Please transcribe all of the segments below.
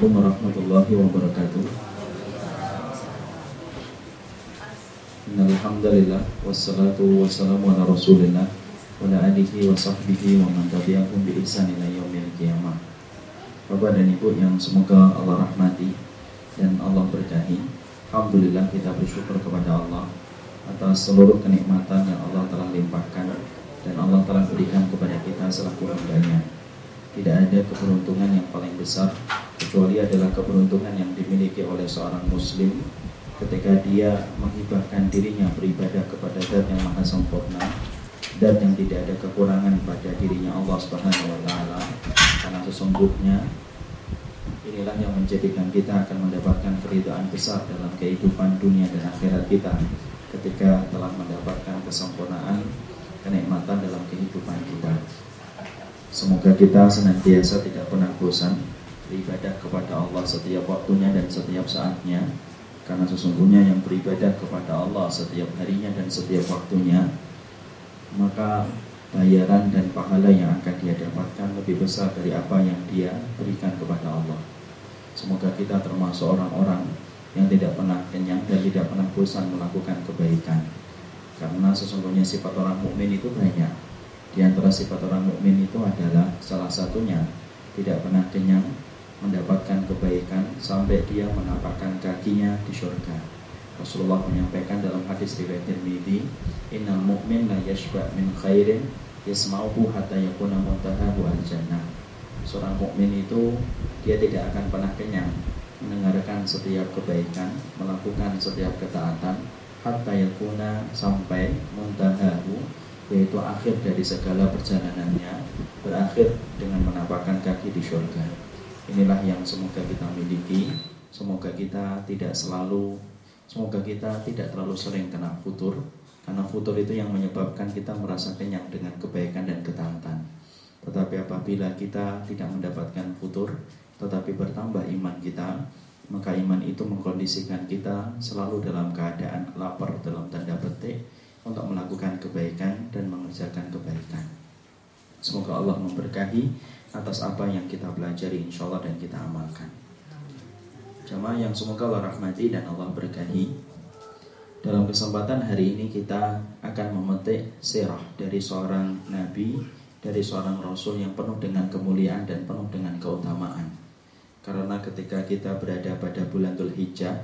Assalamualaikum warahmatullahi wabarakatuh. Innalhamdulillah Wassalatu wassalamu ala rasulillah Wa ala alihi wa sahbihi wa man tabi'ahum bi ihsan ila yaumil qiyamah. Bapak dan Ibu yang semoga Allah rahmati dan Allah berkahi Alhamdulillah kita bersyukur kepada Allah atas seluruh kenikmatan yang Allah telah limpahkan dan Allah telah berikan kepada kita selaku hambanya. Tidak ada keberuntungan yang paling besar kecuali adalah keberuntungan yang dimiliki oleh seorang muslim ketika dia menghibahkan dirinya beribadah kepada Zat yang maha sempurna dan yang tidak ada kekurangan pada dirinya Allah Subhanahu wa taala karena sesungguhnya inilah yang menjadikan kita akan mendapatkan keridhaan besar dalam kehidupan dunia dan akhirat kita ketika telah mendapatkan kesempurnaan kenikmatan dalam kehidupan kita. Semoga kita senantiasa tidak pernah bosan beribadah kepada Allah setiap waktunya dan setiap saatnya karena sesungguhnya yang beribadah kepada Allah setiap harinya dan setiap waktunya maka bayaran dan pahala yang akan dia dapatkan lebih besar dari apa yang dia berikan kepada Allah. Semoga kita termasuk orang-orang yang tidak pernah kenyang dan tidak pernah bosan melakukan kebaikan. Karena sesungguhnya sifat orang mukmin itu banyak di antara sifat orang mukmin itu adalah salah satunya tidak pernah kenyang mendapatkan kebaikan sampai dia menapakkan kakinya di surga. Rasulullah menyampaikan dalam hadis riwayat Tirmidzi, "Innal mu'min la yashba min khairin yasma'uhu hatta yakuna muntahahu al-jannah." Seorang mukmin itu dia tidak akan pernah kenyang mendengarkan setiap kebaikan, melakukan setiap ketaatan hatta yakuna sampai muntahahu yaitu akhir dari segala perjalanannya berakhir dengan menapakkan kaki di surga. Inilah yang semoga kita miliki. Semoga kita tidak selalu semoga kita tidak terlalu sering kena futur karena futur itu yang menyebabkan kita merasa kenyang dengan kebaikan dan ketaatan. Tetapi apabila kita tidak mendapatkan futur tetapi bertambah iman kita, maka iman itu mengkondisikan kita selalu dalam keadaan lapar dalam tanda petik untuk melakukan kebaikan dan mengerjakan kebaikan. Semoga Allah memberkahi atas apa yang kita pelajari insya Allah dan kita amalkan. Jamaah yang semoga Allah rahmati dan Allah berkahi. Dalam kesempatan hari ini kita akan memetik sirah dari seorang nabi, dari seorang rasul yang penuh dengan kemuliaan dan penuh dengan keutamaan. Karena ketika kita berada pada bulan Dhul Hijjah,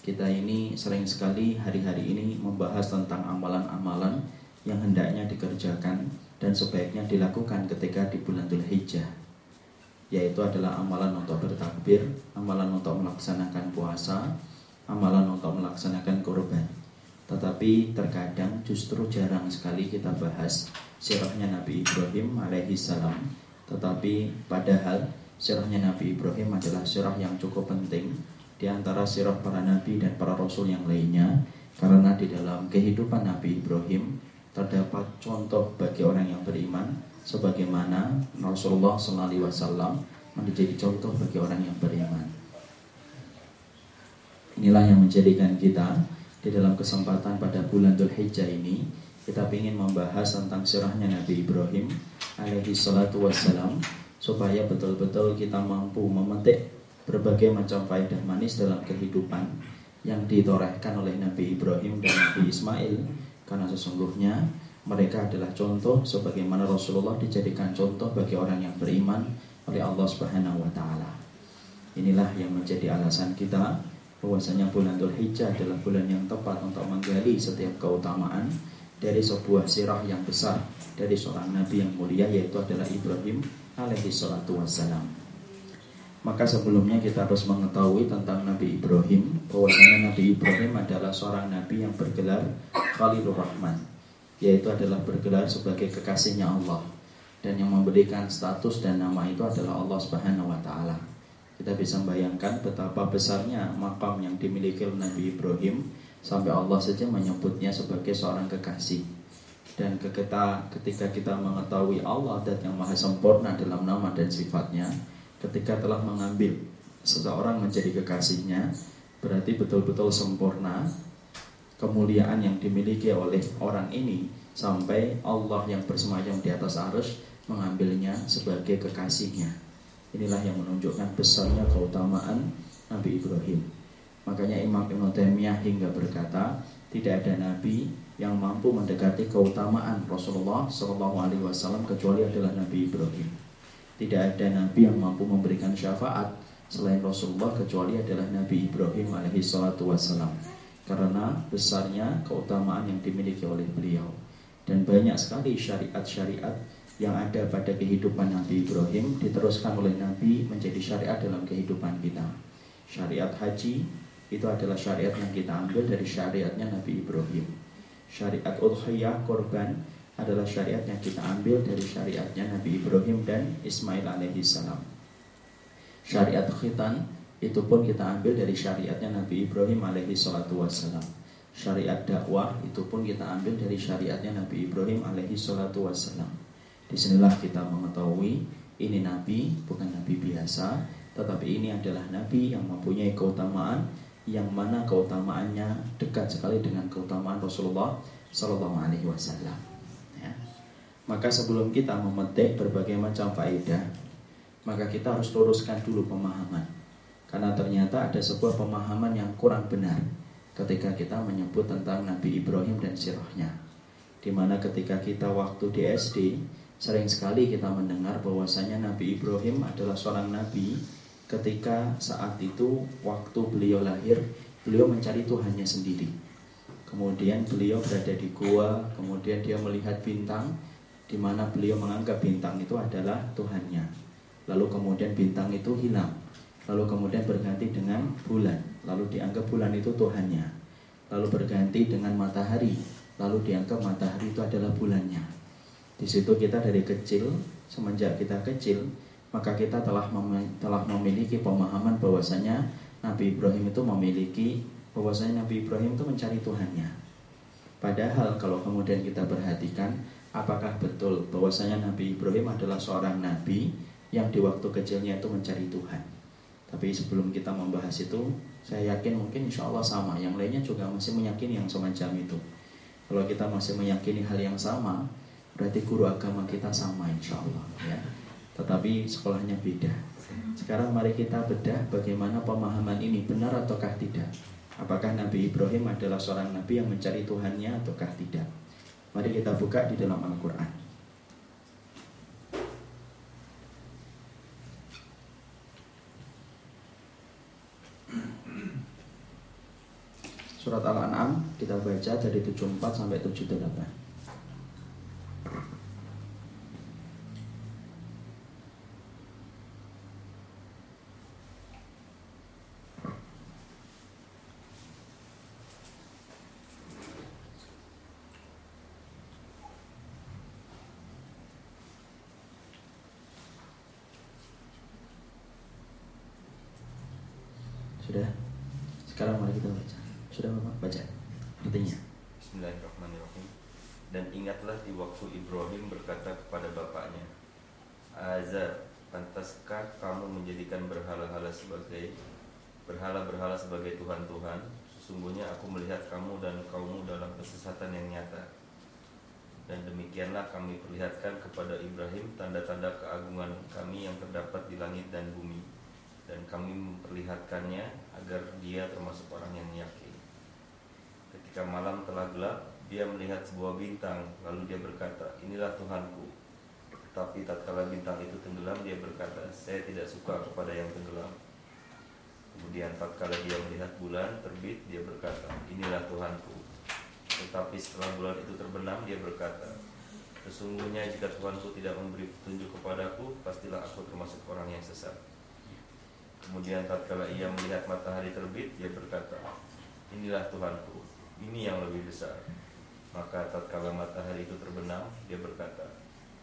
kita ini sering sekali hari-hari ini membahas tentang amalan-amalan yang hendaknya dikerjakan dan sebaiknya dilakukan ketika di bulan Dhul Hijjah yaitu adalah amalan untuk bertakbir, amalan untuk melaksanakan puasa, amalan untuk melaksanakan korban. Tetapi terkadang justru jarang sekali kita bahas sirahnya Nabi Ibrahim alaihi salam. Tetapi padahal sirahnya Nabi Ibrahim adalah sirah yang cukup penting di antara sirah para nabi dan para rasul yang lainnya karena di dalam kehidupan Nabi Ibrahim terdapat contoh bagi orang yang beriman sebagaimana Rasulullah SAW menjadi contoh bagi orang yang beriman. Inilah yang menjadikan kita di dalam kesempatan pada bulan Dhul Hijjah ini kita ingin membahas tentang sirahnya Nabi Ibrahim alaihi salatu wassalam supaya betul-betul kita mampu memetik berbagai macam faedah manis dalam kehidupan yang ditorehkan oleh Nabi Ibrahim dan Nabi Ismail karena sesungguhnya mereka adalah contoh sebagaimana Rasulullah dijadikan contoh bagi orang yang beriman oleh Allah Subhanahu wa taala. Inilah yang menjadi alasan kita bahwasanya bulan Dhul Hijjah adalah bulan yang tepat untuk menggali setiap keutamaan dari sebuah sirah yang besar dari seorang nabi yang mulia yaitu adalah Ibrahim alaihi salatu wassalam. Maka sebelumnya kita harus mengetahui tentang Nabi Ibrahim bahwasanya Nabi Ibrahim adalah seorang nabi yang bergelar Khalilur Rahman yaitu adalah bergelar sebagai kekasihnya Allah dan yang memberikan status dan nama itu adalah Allah Subhanahu wa taala. Kita bisa membayangkan betapa besarnya makam yang dimiliki oleh Nabi Ibrahim sampai Allah saja menyebutnya sebagai seorang kekasih. Dan ketika, ketika kita mengetahui Allah dan yang maha sempurna dalam nama dan sifatnya, ketika telah mengambil seseorang menjadi kekasihnya berarti betul-betul sempurna kemuliaan yang dimiliki oleh orang ini sampai Allah yang bersemayam di atas arus mengambilnya sebagai kekasihnya Inilah yang menunjukkan besarnya keutamaan Nabi Ibrahim. Makanya Imam Ibn Taimiyah hingga berkata, tidak ada nabi yang mampu mendekati keutamaan Rasulullah Shallallahu Alaihi Wasallam kecuali adalah Nabi Ibrahim. Tidak ada nabi yang mampu memberikan syafaat selain Rasulullah kecuali adalah Nabi Ibrahim alaihi salatu wasallam. Karena besarnya keutamaan yang dimiliki oleh beliau dan banyak sekali syariat-syariat yang ada pada kehidupan Nabi Ibrahim diteruskan oleh Nabi menjadi syariat dalam kehidupan kita. Syariat haji itu adalah syariat yang kita ambil dari syariatnya Nabi Ibrahim. Syariat udhiyah korban adalah syariat yang kita ambil dari syariatnya Nabi Ibrahim dan Ismail alaihi salam. Syariat khitan itu pun kita ambil dari syariatnya Nabi Ibrahim alaihi salatu wassalam. Syariat dakwah itu pun kita ambil dari syariatnya Nabi Ibrahim alaihi salatu wassalam. Di sinilah kita mengetahui ini nabi bukan nabi biasa, tetapi ini adalah nabi yang mempunyai keutamaan yang mana keutamaannya dekat sekali dengan keutamaan Rasulullah Shallallahu Alaihi Wasallam. Ya. Maka sebelum kita memetik berbagai macam faedah, maka kita harus luruskan dulu pemahaman. Karena ternyata ada sebuah pemahaman yang kurang benar ketika kita menyebut tentang Nabi Ibrahim dan sirahnya. Di mana ketika kita waktu di SD, Sering sekali kita mendengar bahwasanya Nabi Ibrahim adalah seorang nabi ketika saat itu waktu beliau lahir, beliau mencari Tuhannya sendiri. Kemudian beliau berada di gua, kemudian dia melihat bintang di mana beliau menganggap bintang itu adalah Tuhannya. Lalu kemudian bintang itu hilang. Lalu kemudian berganti dengan bulan. Lalu dianggap bulan itu Tuhannya. Lalu berganti dengan matahari. Lalu dianggap matahari itu adalah bulannya. Di situ kita dari kecil, semenjak kita kecil, maka kita telah telah memiliki pemahaman bahwasanya Nabi Ibrahim itu memiliki bahwasanya Nabi Ibrahim itu mencari Tuhannya. Padahal kalau kemudian kita perhatikan, apakah betul bahwasanya Nabi Ibrahim adalah seorang nabi yang di waktu kecilnya itu mencari Tuhan? Tapi sebelum kita membahas itu, saya yakin mungkin insya Allah sama. Yang lainnya juga masih meyakini yang semacam itu. Kalau kita masih meyakini hal yang sama, berarti guru agama kita sama insya Allah ya. Tetapi sekolahnya beda. Sekarang mari kita bedah bagaimana pemahaman ini benar ataukah tidak. Apakah Nabi Ibrahim adalah seorang nabi yang mencari Tuhannya ataukah tidak? Mari kita buka di dalam Al-Quran. Surat Al-An'am kita baca dari 74 sampai 78. Sudah? Sekarang mari kita baca. Sudah Bapak baca artinya. Bismillahirrahmanirrahim. Dan ingatlah di waktu Ibrahim berkata kepada bapaknya, Azar, pantaskah kamu menjadikan berhala-hala sebagai berhala-berhala sebagai Tuhan-Tuhan? Sesungguhnya aku melihat kamu dan kaummu dalam kesesatan yang nyata. Dan demikianlah kami perlihatkan kepada Ibrahim tanda-tanda keagungan kami yang terdapat di langit dan bumi dan kami memperlihatkannya agar dia termasuk orang yang yakin. Ketika malam telah gelap, dia melihat sebuah bintang, lalu dia berkata, "Inilah Tuhanku." Tetapi tatkala bintang itu tenggelam, dia berkata, "Saya tidak suka kepada yang tenggelam." Kemudian tatkala dia melihat bulan terbit, dia berkata, "Inilah Tuhanku." Tetapi setelah bulan itu terbenam, dia berkata, Sesungguhnya jika Tuhanku tidak memberi petunjuk kepadaku, pastilah aku termasuk orang yang sesat. Kemudian tatkala ia melihat matahari terbit, dia berkata, Inilah Tuhanku, ini yang lebih besar. Maka tatkala matahari itu terbenam, dia berkata,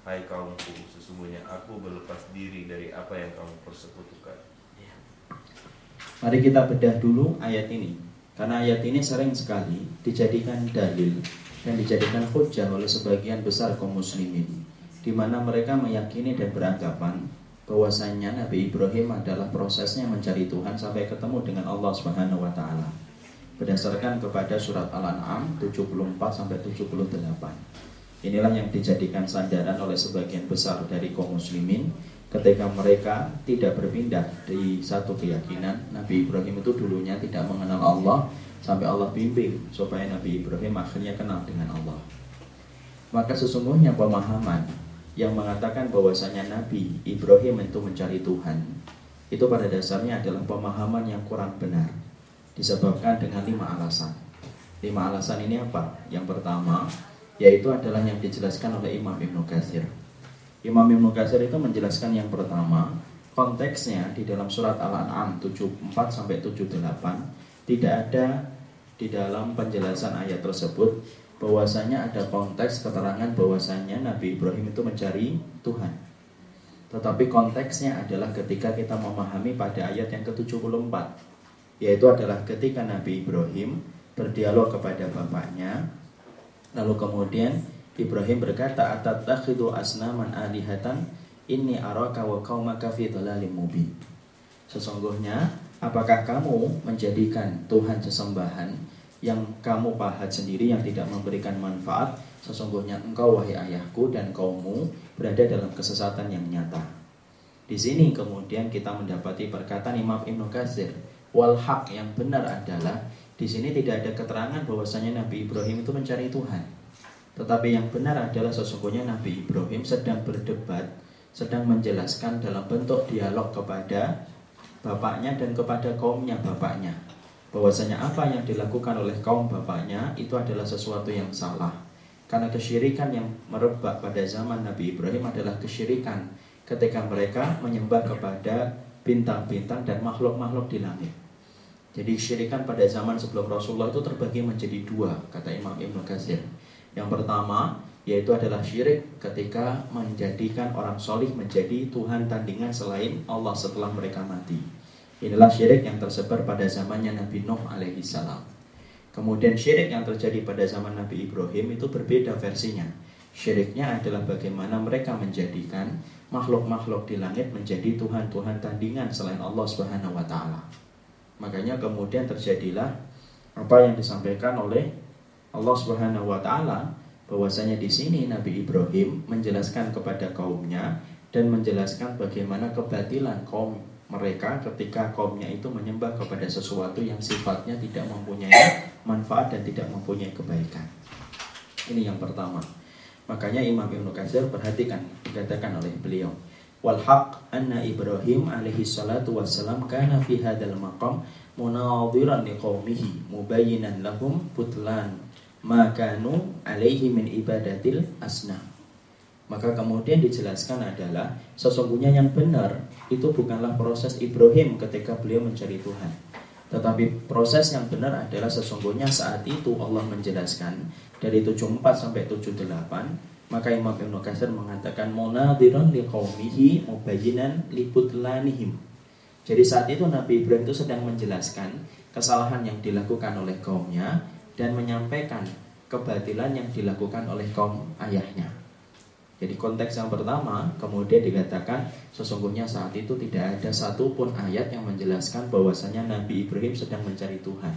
Hai kaumku, sesungguhnya aku berlepas diri dari apa yang kamu persekutukan. Mari kita bedah dulu ayat ini. Karena ayat ini sering sekali dijadikan dalil dan dijadikan hujah oleh sebagian besar kaum muslimin di mana mereka meyakini dan beranggapan bahwasanya Nabi Ibrahim adalah prosesnya mencari Tuhan sampai ketemu dengan Allah Subhanahu wa taala. Berdasarkan kepada surat Al-An'am 74 sampai 78. Inilah yang dijadikan sandaran oleh sebagian besar dari kaum muslimin ketika mereka tidak berpindah di satu keyakinan Nabi Ibrahim itu dulunya tidak mengenal Allah sampai Allah bimbing supaya Nabi Ibrahim akhirnya kenal dengan Allah. Maka sesungguhnya pemahaman yang mengatakan bahwasanya Nabi Ibrahim itu mencari Tuhan itu pada dasarnya adalah pemahaman yang kurang benar disebabkan dengan lima alasan. Lima alasan ini apa? yang pertama yaitu adalah yang dijelaskan oleh Imam Ibnu Katsir Imam Ibnu Katsir itu menjelaskan yang pertama, konteksnya di dalam surat Al-An'am 74 sampai 78 tidak ada di dalam penjelasan ayat tersebut bahwasanya ada konteks keterangan bahwasanya Nabi Ibrahim itu mencari Tuhan. Tetapi konteksnya adalah ketika kita memahami pada ayat yang ke-74 yaitu adalah ketika Nabi Ibrahim berdialog kepada bapaknya lalu kemudian Ibrahim berkata, "Atatakhidu asnaman alihatan inni araka wa qaumaka fi dhalalim mubin." Sesungguhnya, apakah kamu menjadikan Tuhan sesembahan yang kamu pahat sendiri yang tidak memberikan manfaat? Sesungguhnya engkau wahai ayahku dan kaummu berada dalam kesesatan yang nyata. Di sini kemudian kita mendapati perkataan Imam Ibnu Katsir, wal haq yang benar adalah di sini tidak ada keterangan bahwasanya Nabi Ibrahim itu mencari Tuhan. Tetapi yang benar adalah sesungguhnya Nabi Ibrahim sedang berdebat, sedang menjelaskan dalam bentuk dialog kepada bapaknya dan kepada kaumnya bapaknya. Bahwasanya apa yang dilakukan oleh kaum bapaknya itu adalah sesuatu yang salah. Karena kesyirikan yang merebak pada zaman Nabi Ibrahim adalah kesyirikan ketika mereka menyembah kepada bintang-bintang dan makhluk-makhluk di langit. Jadi kesyirikan pada zaman sebelum Rasulullah itu terbagi menjadi dua, kata Imam Ibn Qasir. Yang pertama yaitu adalah syirik ketika menjadikan orang solih menjadi Tuhan tandingan selain Allah setelah mereka mati. Inilah syirik yang tersebar pada zamannya Nabi Nuh alaihi salam. Kemudian syirik yang terjadi pada zaman Nabi Ibrahim itu berbeda versinya. Syiriknya adalah bagaimana mereka menjadikan makhluk-makhluk di langit menjadi Tuhan-Tuhan tandingan selain Allah Subhanahu wa taala. Makanya kemudian terjadilah apa yang disampaikan oleh Allah Subhanahu wa taala bahwasanya di sini Nabi Ibrahim menjelaskan kepada kaumnya dan menjelaskan bagaimana kebatilan kaum mereka ketika kaumnya itu menyembah kepada sesuatu yang sifatnya tidak mempunyai manfaat dan tidak mempunyai kebaikan. Ini yang pertama. Makanya Imam Ibnu Katsir perhatikan dikatakan oleh beliau wal haq anna Ibrahim alaihi salatu wassalam kana fi hadzal maqam munadhiran liqaumihi mubayyinan lahum butlan makanu alaihi min ibadatil asnam. Maka kemudian dijelaskan adalah sesungguhnya yang benar itu bukanlah proses Ibrahim ketika beliau mencari Tuhan. Tetapi proses yang benar adalah sesungguhnya saat itu Allah menjelaskan dari 74 sampai 78 maka Imam Ibn Qasir mengatakan munadiran liqaumihi mubayyinan libutlanihim. Jadi saat itu Nabi Ibrahim itu sedang menjelaskan kesalahan yang dilakukan oleh kaumnya dan menyampaikan kebatilan yang dilakukan oleh kaum ayahnya. Jadi konteks yang pertama kemudian dikatakan sesungguhnya saat itu tidak ada satupun ayat yang menjelaskan bahwasanya Nabi Ibrahim sedang mencari Tuhan.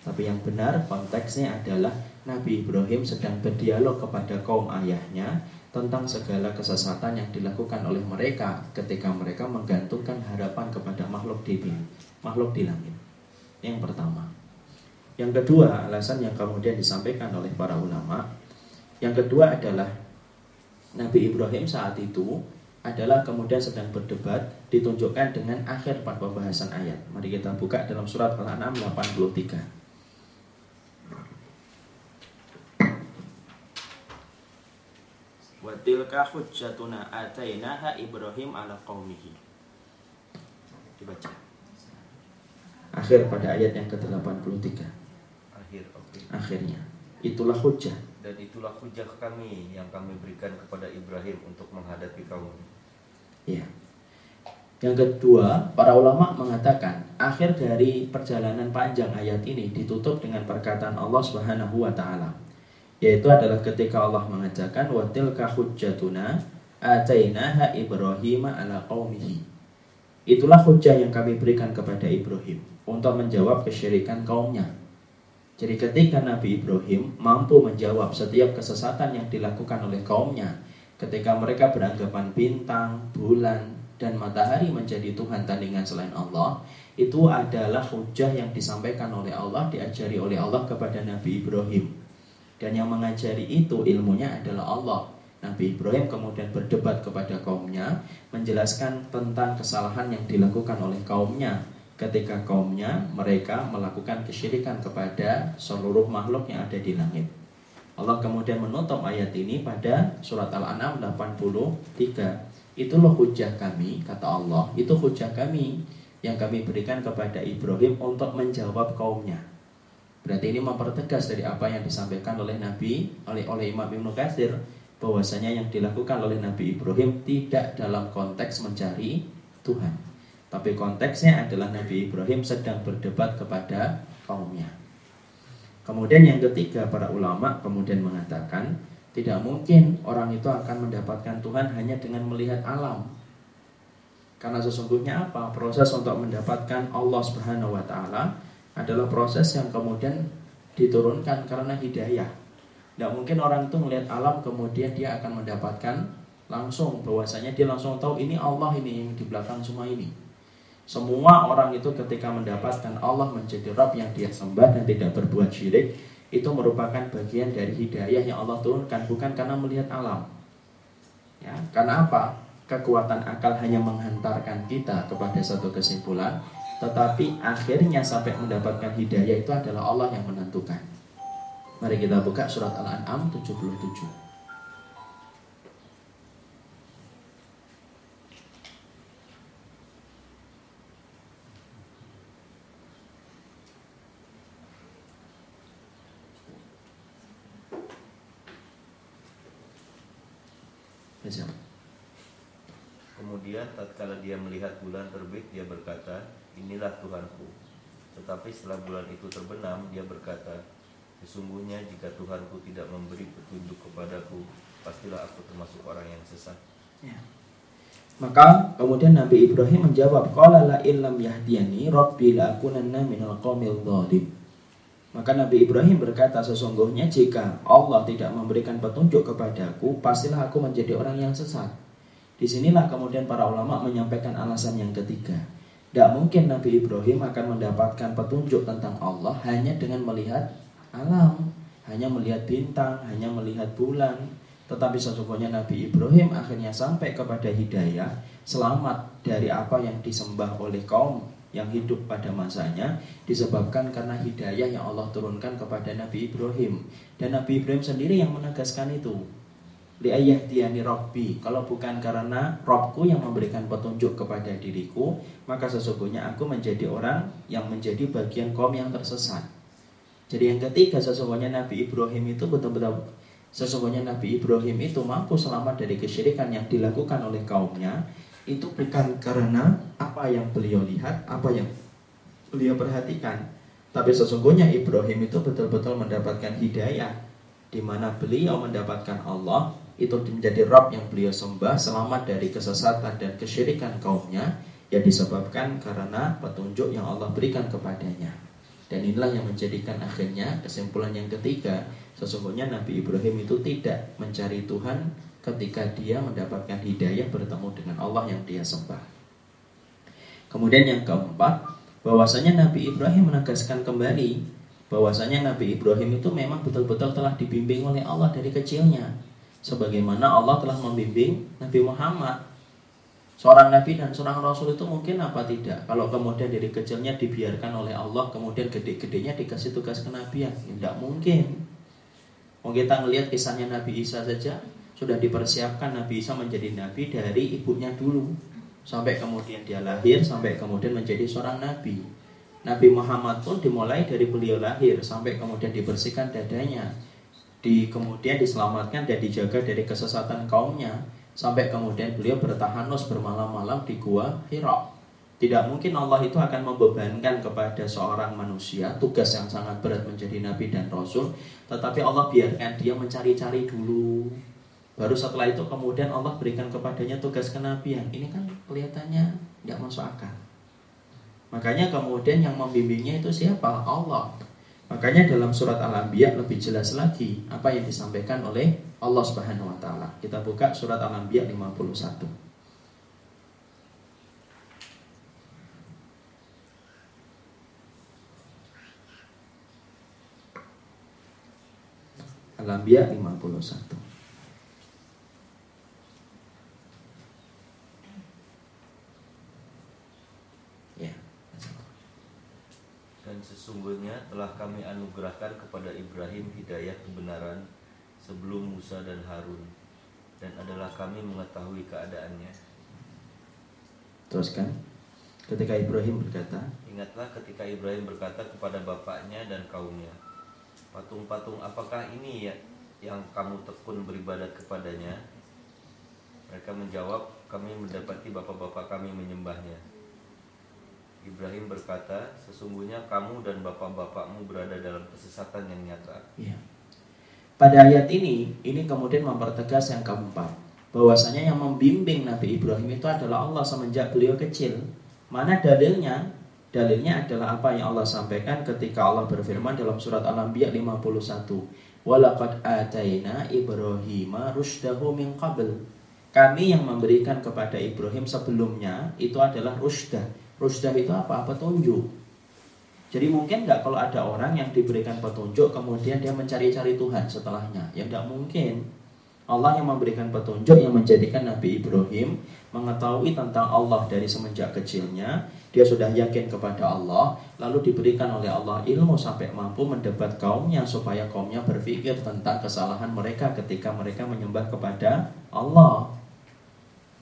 Tapi yang benar konteksnya adalah Nabi Ibrahim sedang berdialog kepada kaum ayahnya tentang segala kesesatan yang dilakukan oleh mereka ketika mereka menggantungkan harapan kepada makhluk di makhluk di langit. Yang pertama. Yang kedua, alasan yang kemudian disampaikan oleh para ulama, yang kedua adalah Nabi Ibrahim saat itu adalah kemudian sedang berdebat ditunjukkan dengan akhir pada pembahasan ayat. Mari kita buka dalam surat Al-An'am 83. Wa tilka hujjatuna atainaha Ibrahim ala qaumihi. Dibaca. Akhir pada ayat yang ke-83 akhir okay. Akhirnya. Itulah hujah. Dan itulah hujah kami yang kami berikan kepada Ibrahim untuk menghadapi kaum ya yang kedua para ulama mengatakan akhir dari perjalanan panjang ayat ini ditutup dengan perkataan Allah Subhanahu wa taala yaitu adalah ketika Allah mengatakan watilka hujjatuna atainaha Ibrahim ala qaumihi. Itulah hujah yang kami berikan kepada Ibrahim untuk menjawab kesyirikan kaumnya jadi ketika Nabi Ibrahim mampu menjawab setiap kesesatan yang dilakukan oleh kaumnya ketika mereka beranggapan bintang, bulan, dan matahari menjadi Tuhan tandingan selain Allah itu adalah hujah yang disampaikan oleh Allah diajari oleh Allah kepada Nabi Ibrahim. Dan yang mengajari itu ilmunya adalah Allah. Nabi Ibrahim kemudian berdebat kepada kaumnya menjelaskan tentang kesalahan yang dilakukan oleh kaumnya ketika kaumnya mereka melakukan kesyirikan kepada seluruh makhluk yang ada di langit Allah kemudian menutup ayat ini pada surat Al-An'am 83 Itulah hujah kami, kata Allah, itu hujah kami yang kami berikan kepada Ibrahim untuk menjawab kaumnya. Berarti ini mempertegas dari apa yang disampaikan oleh Nabi, oleh oleh Imam Ibnu Katsir bahwasanya yang dilakukan oleh Nabi Ibrahim tidak dalam konteks mencari Tuhan. Tapi konteksnya adalah Nabi Ibrahim sedang berdebat kepada kaumnya. Kemudian yang ketiga para ulama kemudian mengatakan tidak mungkin orang itu akan mendapatkan Tuhan hanya dengan melihat alam. Karena sesungguhnya apa? Proses untuk mendapatkan Allah Subhanahu wa taala adalah proses yang kemudian diturunkan karena hidayah. Tidak mungkin orang itu melihat alam kemudian dia akan mendapatkan langsung bahwasanya dia langsung tahu ini Allah ini yang di belakang semua ini. Semua orang itu ketika mendapatkan Allah menjadi Rabb yang dia sembah dan tidak berbuat syirik, itu merupakan bagian dari hidayah yang Allah turunkan bukan karena melihat alam. Ya, karena apa? Kekuatan akal hanya menghantarkan kita kepada satu kesimpulan, tetapi akhirnya sampai mendapatkan hidayah itu adalah Allah yang menentukan. Mari kita buka surat Al-An'am 77. Kemudian tatkala dia melihat bulan terbit dia berkata, "Inilah Tuhanku." Tetapi setelah bulan itu terbenam, dia berkata, "Sesungguhnya jika Tuhanku tidak memberi petunjuk kepadaku, pastilah aku termasuk orang yang sesat." Ya. Maka kemudian Nabi Ibrahim menjawab, "Qala la illam yahdiyani rabbi la akunanna minal qaumil dhalim." Maka Nabi Ibrahim berkata sesungguhnya jika Allah tidak memberikan petunjuk kepadaku, pastilah aku menjadi orang yang sesat. Di sinilah kemudian para ulama menyampaikan alasan yang ketiga. Tidak mungkin Nabi Ibrahim akan mendapatkan petunjuk tentang Allah hanya dengan melihat alam, hanya melihat bintang, hanya melihat bulan. Tetapi sesungguhnya Nabi Ibrahim akhirnya sampai kepada hidayah, selamat dari apa yang disembah oleh kaum yang hidup pada masanya disebabkan karena hidayah yang Allah turunkan kepada Nabi Ibrahim dan Nabi Ibrahim sendiri yang menegaskan itu li diani robbi kalau bukan karena Robku yang memberikan petunjuk kepada diriku maka sesungguhnya aku menjadi orang yang menjadi bagian kaum yang tersesat. Jadi yang ketiga sesungguhnya Nabi Ibrahim itu betul-betul sesungguhnya Nabi Ibrahim itu mampu selamat dari kesyirikan yang dilakukan oleh kaumnya itu bukan karena apa yang beliau lihat, apa yang beliau perhatikan, tapi sesungguhnya Ibrahim itu betul-betul mendapatkan hidayah di mana beliau mendapatkan Allah itu menjadi Rabb yang beliau sembah selamat dari kesesatan dan kesyirikan kaumnya yang disebabkan karena petunjuk yang Allah berikan kepadanya. Dan inilah yang menjadikan akhirnya kesimpulan yang ketiga, sesungguhnya Nabi Ibrahim itu tidak mencari Tuhan ketika dia mendapatkan hidayah bertemu dengan Allah yang dia sembah. Kemudian yang keempat, bahwasanya Nabi Ibrahim menegaskan kembali bahwasanya Nabi Ibrahim itu memang betul-betul telah dibimbing oleh Allah dari kecilnya. Sebagaimana Allah telah membimbing Nabi Muhammad. Seorang nabi dan seorang rasul itu mungkin apa tidak? Kalau kemudian dari kecilnya dibiarkan oleh Allah, kemudian gede-gedenya dikasih tugas kenabian, ya, tidak mungkin. Mau kita ngelihat kisahnya Nabi Isa saja, sudah dipersiapkan Nabi Isa menjadi nabi dari ibunya dulu sampai kemudian dia lahir sampai kemudian menjadi seorang nabi. Nabi Muhammad pun dimulai dari beliau lahir sampai kemudian dibersihkan dadanya, di kemudian diselamatkan dan dijaga dari kesesatan kaumnya sampai kemudian beliau bertahanus bermalam-malam di gua Hira. Tidak mungkin Allah itu akan membebankan kepada seorang manusia tugas yang sangat berat menjadi nabi dan rasul, tetapi Allah biarkan dia mencari-cari dulu Baru setelah itu kemudian Allah berikan kepadanya tugas kenabian. Ini kan kelihatannya tidak masuk akal. Makanya kemudian yang membimbingnya itu siapa? Allah. Makanya dalam surat Al-Anbiya lebih jelas lagi apa yang disampaikan oleh Allah Subhanahu wa taala. Kita buka surat Al-Anbiya 51. Al-Anbiya 51 Dan sesungguhnya telah kami anugerahkan kepada Ibrahim hidayah kebenaran sebelum Musa dan Harun dan adalah kami mengetahui keadaannya. Teruskan. Ketika Ibrahim berkata, Ingatlah ketika Ibrahim berkata kepada bapaknya dan kaumnya, Patung-patung apakah ini ya yang kamu tekun beribadat kepadanya? Mereka menjawab, kami mendapati bapak-bapak kami menyembahnya. Ibrahim berkata, sesungguhnya kamu dan bapak-bapakmu berada dalam kesesatan yang nyata. ya. Pada ayat ini, ini kemudian mempertegas yang keempat, bahwasanya yang membimbing Nabi Ibrahim itu adalah Allah semenjak beliau kecil. Mana dalilnya? Dalilnya adalah apa yang Allah sampaikan ketika Allah berfirman dalam surat Al-Anbiya 51. Walaqad ataina Ibrahima rusdahu min qabl. Kami yang memberikan kepada Ibrahim sebelumnya itu adalah rusdah. Rusdah itu apa? Petunjuk. Jadi mungkin nggak kalau ada orang yang diberikan petunjuk kemudian dia mencari-cari Tuhan setelahnya? Ya nggak mungkin. Allah yang memberikan petunjuk yang menjadikan Nabi Ibrahim mengetahui tentang Allah dari semenjak kecilnya, dia sudah yakin kepada Allah, lalu diberikan oleh Allah ilmu sampai mampu mendebat kaumnya supaya kaumnya berpikir tentang kesalahan mereka ketika mereka menyembah kepada Allah.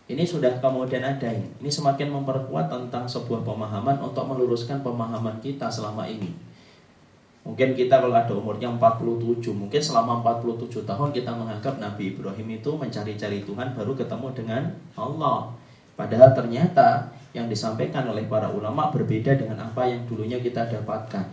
Ini sudah kemudian ada ini. Semakin memperkuat tentang sebuah pemahaman untuk meluruskan pemahaman kita selama ini. Mungkin kita kalau ada umurnya 47, mungkin selama 47 tahun kita menganggap Nabi Ibrahim itu mencari-cari Tuhan baru ketemu dengan Allah. Padahal ternyata yang disampaikan oleh para ulama berbeda dengan apa yang dulunya kita dapatkan.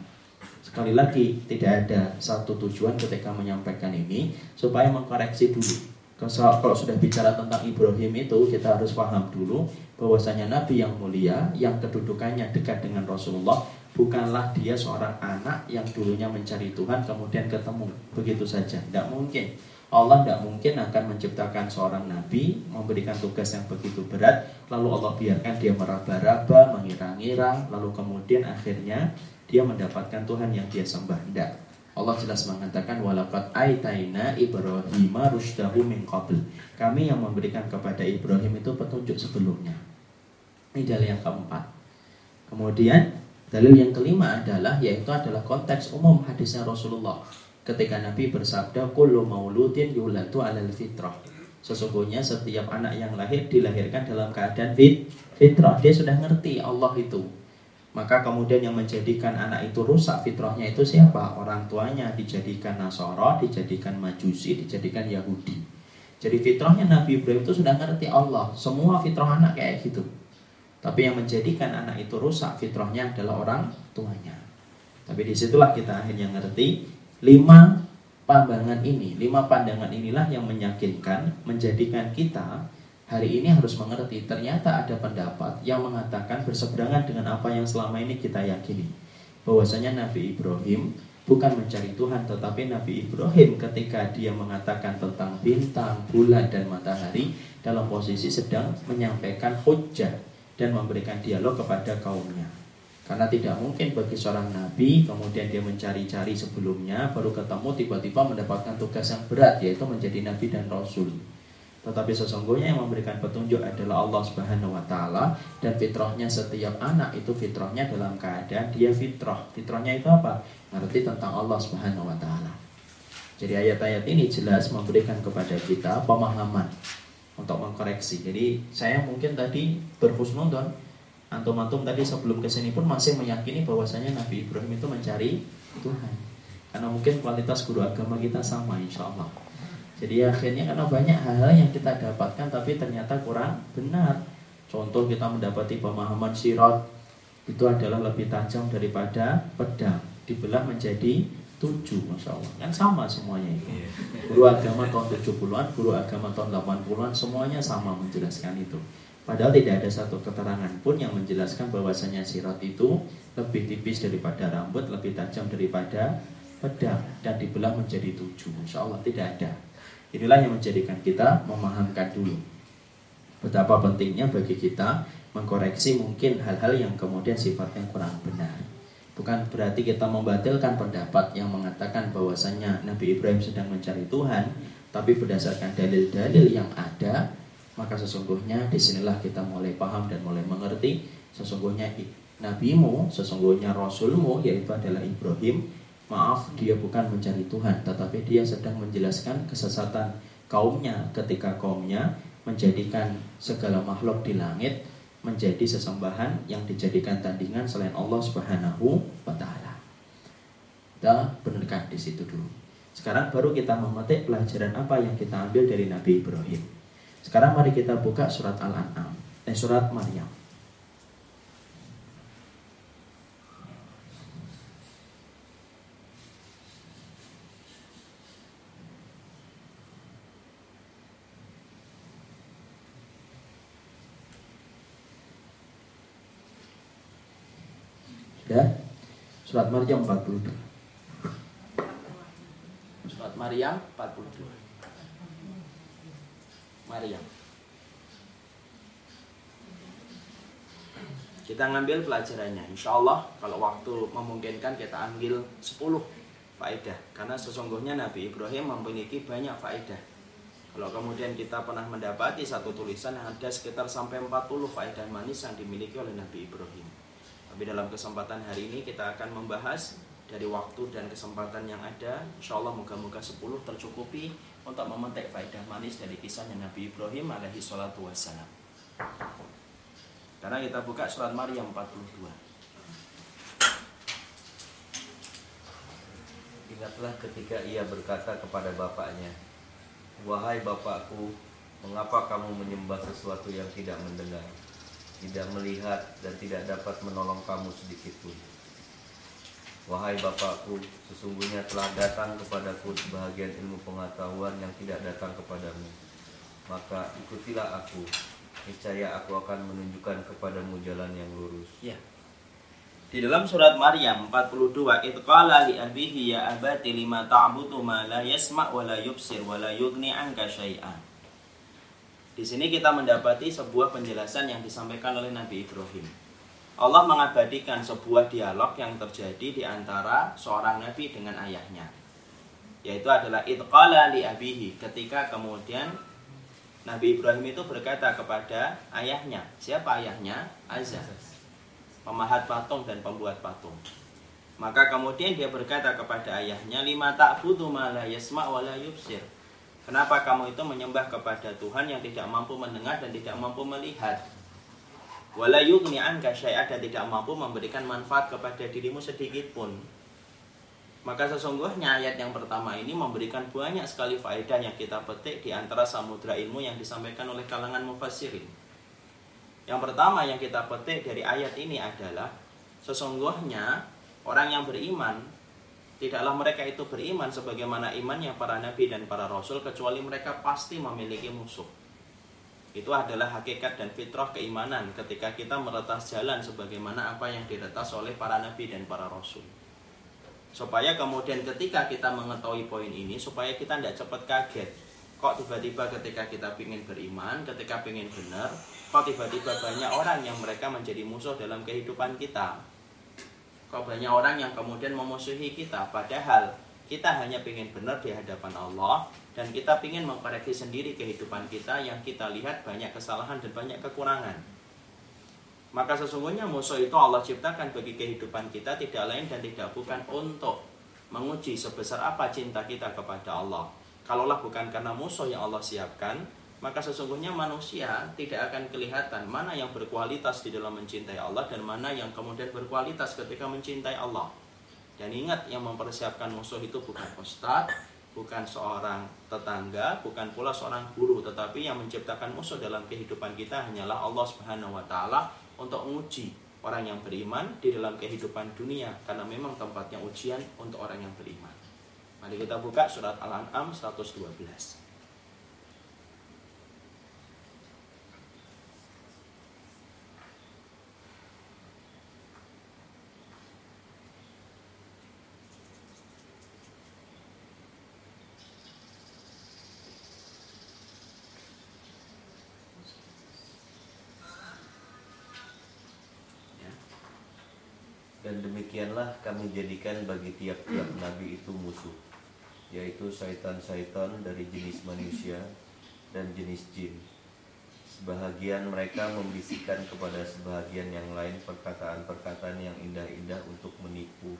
Sekali lagi, tidak ada satu tujuan ketika menyampaikan ini supaya mengkoreksi dulu. Kalau sudah bicara tentang Ibrahim itu, kita harus paham dulu bahwasanya Nabi yang mulia, yang kedudukannya dekat dengan Rasulullah, bukanlah dia seorang anak yang dulunya mencari Tuhan kemudian ketemu. Begitu saja. Tidak mungkin. Allah tidak mungkin akan menciptakan seorang nabi memberikan tugas yang begitu berat lalu Allah biarkan dia meraba-raba mengira-ngira lalu kemudian akhirnya dia mendapatkan Tuhan yang dia sembah. Tidak Allah jelas mengatakan walakat aitaina Ibrahim rushdahu min qabl. Kami yang memberikan kepada Ibrahim itu petunjuk sebelumnya. Ini dalil yang keempat. Kemudian Dalil yang kelima adalah yaitu adalah konteks umum hadisnya Rasulullah ketika Nabi bersabda kullu mauludin yulatu alal fitrah. Sesungguhnya setiap anak yang lahir dilahirkan dalam keadaan fit, fitrah. Dia sudah ngerti Allah itu. Maka kemudian yang menjadikan anak itu rusak fitrahnya itu siapa? Orang tuanya dijadikan Nasara, dijadikan Majusi, dijadikan Yahudi. Jadi fitrahnya Nabi Ibrahim itu sudah ngerti Allah. Semua fitrah anak kayak gitu. Tapi yang menjadikan anak itu rusak fitrahnya adalah orang tuanya. Tapi di situlah kita akhirnya ngerti lima pandangan ini, lima pandangan inilah yang meyakinkan, menjadikan kita hari ini harus mengerti ternyata ada pendapat yang mengatakan berseberangan dengan apa yang selama ini kita yakini. Bahwasanya Nabi Ibrahim bukan mencari Tuhan tetapi Nabi Ibrahim ketika dia mengatakan tentang bintang, bulan dan matahari dalam posisi sedang menyampaikan hujah dan memberikan dialog kepada kaumnya. Karena tidak mungkin bagi seorang nabi kemudian dia mencari-cari sebelumnya baru ketemu tiba-tiba mendapatkan tugas yang berat yaitu menjadi nabi dan rasul. Tetapi sesungguhnya yang memberikan petunjuk adalah Allah Subhanahu wa taala dan fitrahnya setiap anak itu fitrahnya dalam keadaan dia fitrah. Fitrahnya itu apa? Ngerti tentang Allah Subhanahu wa taala. Jadi ayat-ayat ini jelas memberikan kepada kita pemahaman untuk mengkoreksi. Jadi saya mungkin tadi berhusnudon antum-antum tadi sebelum ke sini pun masih meyakini bahwasanya Nabi Ibrahim itu mencari Tuhan. Karena mungkin kualitas guru agama kita sama insya Allah. Jadi akhirnya karena banyak hal-hal yang kita dapatkan tapi ternyata kurang benar. Contoh kita mendapati pemahaman sirat itu adalah lebih tajam daripada pedang. Dibelah menjadi tujuh Masya Allah kan sama semuanya itu iya. guru agama tahun 70-an guru agama tahun 80-an semuanya sama menjelaskan itu padahal tidak ada satu keterangan pun yang menjelaskan bahwasanya sirat itu lebih tipis daripada rambut lebih tajam daripada pedang dan dibelah menjadi tujuh Masya Allah tidak ada inilah yang menjadikan kita memahamkan dulu betapa pentingnya bagi kita mengkoreksi mungkin hal-hal yang kemudian sifatnya kurang benar Bukan berarti kita membatalkan pendapat yang mengatakan bahwasanya Nabi Ibrahim sedang mencari Tuhan, tapi berdasarkan dalil-dalil yang ada, maka sesungguhnya di sinilah kita mulai paham dan mulai mengerti sesungguhnya nabimu, sesungguhnya rasulmu yaitu adalah Ibrahim. Maaf, dia bukan mencari Tuhan, tetapi dia sedang menjelaskan kesesatan kaumnya ketika kaumnya menjadikan segala makhluk di langit menjadi sesembahan yang dijadikan tandingan selain Allah Subhanahu wa taala. Kita benarkan di situ dulu. Sekarang baru kita memetik pelajaran apa yang kita ambil dari Nabi Ibrahim. Sekarang mari kita buka surat Al-An'am, eh surat Maryam. Ya. Surat Maryam 42. Surat Maryam 42. Maryam. Kita ngambil pelajarannya. Insya Allah kalau waktu memungkinkan kita ambil 10 faedah. Karena sesungguhnya Nabi Ibrahim memiliki banyak faedah. Kalau kemudian kita pernah mendapati satu tulisan yang ada sekitar sampai 40 faedah manis yang dimiliki oleh Nabi Ibrahim. Tapi dalam kesempatan hari ini kita akan membahas dari waktu dan kesempatan yang ada. Insya Allah moga-moga 10 tercukupi untuk memetik faedah manis dari kisahnya Nabi Ibrahim alaihi salatu wassalam. Karena kita buka surat Maryam 42. Ingatlah ketika ia berkata kepada bapaknya, Wahai bapakku, mengapa kamu menyembah sesuatu yang tidak mendengar? Tidak melihat dan tidak dapat menolong kamu sedikit pun. Wahai Bapakku, sesungguhnya telah datang kepadaku sebahagian ilmu pengetahuan yang tidak datang kepadamu. Maka ikutilah aku, niscaya aku akan menunjukkan kepadamu jalan yang lurus. Ya. Di dalam surat Maryam 42, Itqala li abihi ya abati lima ta'budu ma la yasma' wa la yubsir wa la yugni anka syai'an. Di sini kita mendapati sebuah penjelasan yang disampaikan oleh Nabi Ibrahim. Allah mengabadikan sebuah dialog yang terjadi di antara seorang nabi dengan ayahnya. Yaitu adalah itqala li abihi ketika kemudian Nabi Ibrahim itu berkata kepada ayahnya. Siapa ayahnya? Azza. Pemahat patung dan pembuat patung. Maka kemudian dia berkata kepada ayahnya, "Lima ta'budu ma la yasma' wa la yubsir." Kenapa kamu itu menyembah kepada Tuhan yang tidak mampu mendengar dan tidak mampu melihat? Wala yugni anka dan tidak mampu memberikan manfaat kepada dirimu sedikit pun. Maka sesungguhnya ayat yang pertama ini memberikan banyak sekali faedah yang kita petik di antara samudra ilmu yang disampaikan oleh kalangan mufassirin. Yang pertama yang kita petik dari ayat ini adalah sesungguhnya orang yang beriman Tidaklah mereka itu beriman sebagaimana imannya para nabi dan para rasul kecuali mereka pasti memiliki musuh. Itu adalah hakikat dan fitrah keimanan ketika kita meretas jalan sebagaimana apa yang diretas oleh para nabi dan para rasul. Supaya kemudian ketika kita mengetahui poin ini supaya kita tidak cepat kaget. Kok tiba-tiba ketika kita ingin beriman, ketika ingin benar, kok tiba-tiba banyak orang yang mereka menjadi musuh dalam kehidupan kita Kok banyak orang yang kemudian memusuhi kita. Padahal kita hanya ingin benar di hadapan Allah Dan kita ingin mengkoreksi sendiri kehidupan kita Yang kita lihat banyak kesalahan dan banyak kekurangan. Maka sesungguhnya musuh itu Allah ciptakan bagi kehidupan kita Tidak lain dan tidak bukan untuk menguji sebesar apa cinta kita kepada Allah. Kalaulah bukan karena musuh yang Allah siapkan maka sesungguhnya manusia tidak akan kelihatan mana yang berkualitas di dalam mencintai Allah dan mana yang kemudian berkualitas ketika mencintai Allah. Dan ingat yang mempersiapkan musuh itu bukan ustadz, bukan seorang tetangga, bukan pula seorang guru, tetapi yang menciptakan musuh dalam kehidupan kita hanyalah Allah Subhanahu wa taala untuk menguji orang yang beriman di dalam kehidupan dunia karena memang tempatnya ujian untuk orang yang beriman. Mari kita buka surat Al-An'am 112. Demikianlah kami jadikan bagi tiap-tiap nabi itu musuh, yaitu syaitan-syaitan dari jenis manusia dan jenis jin. Sebahagian mereka membisikkan kepada sebahagian yang lain perkataan-perkataan yang indah-indah untuk menipu.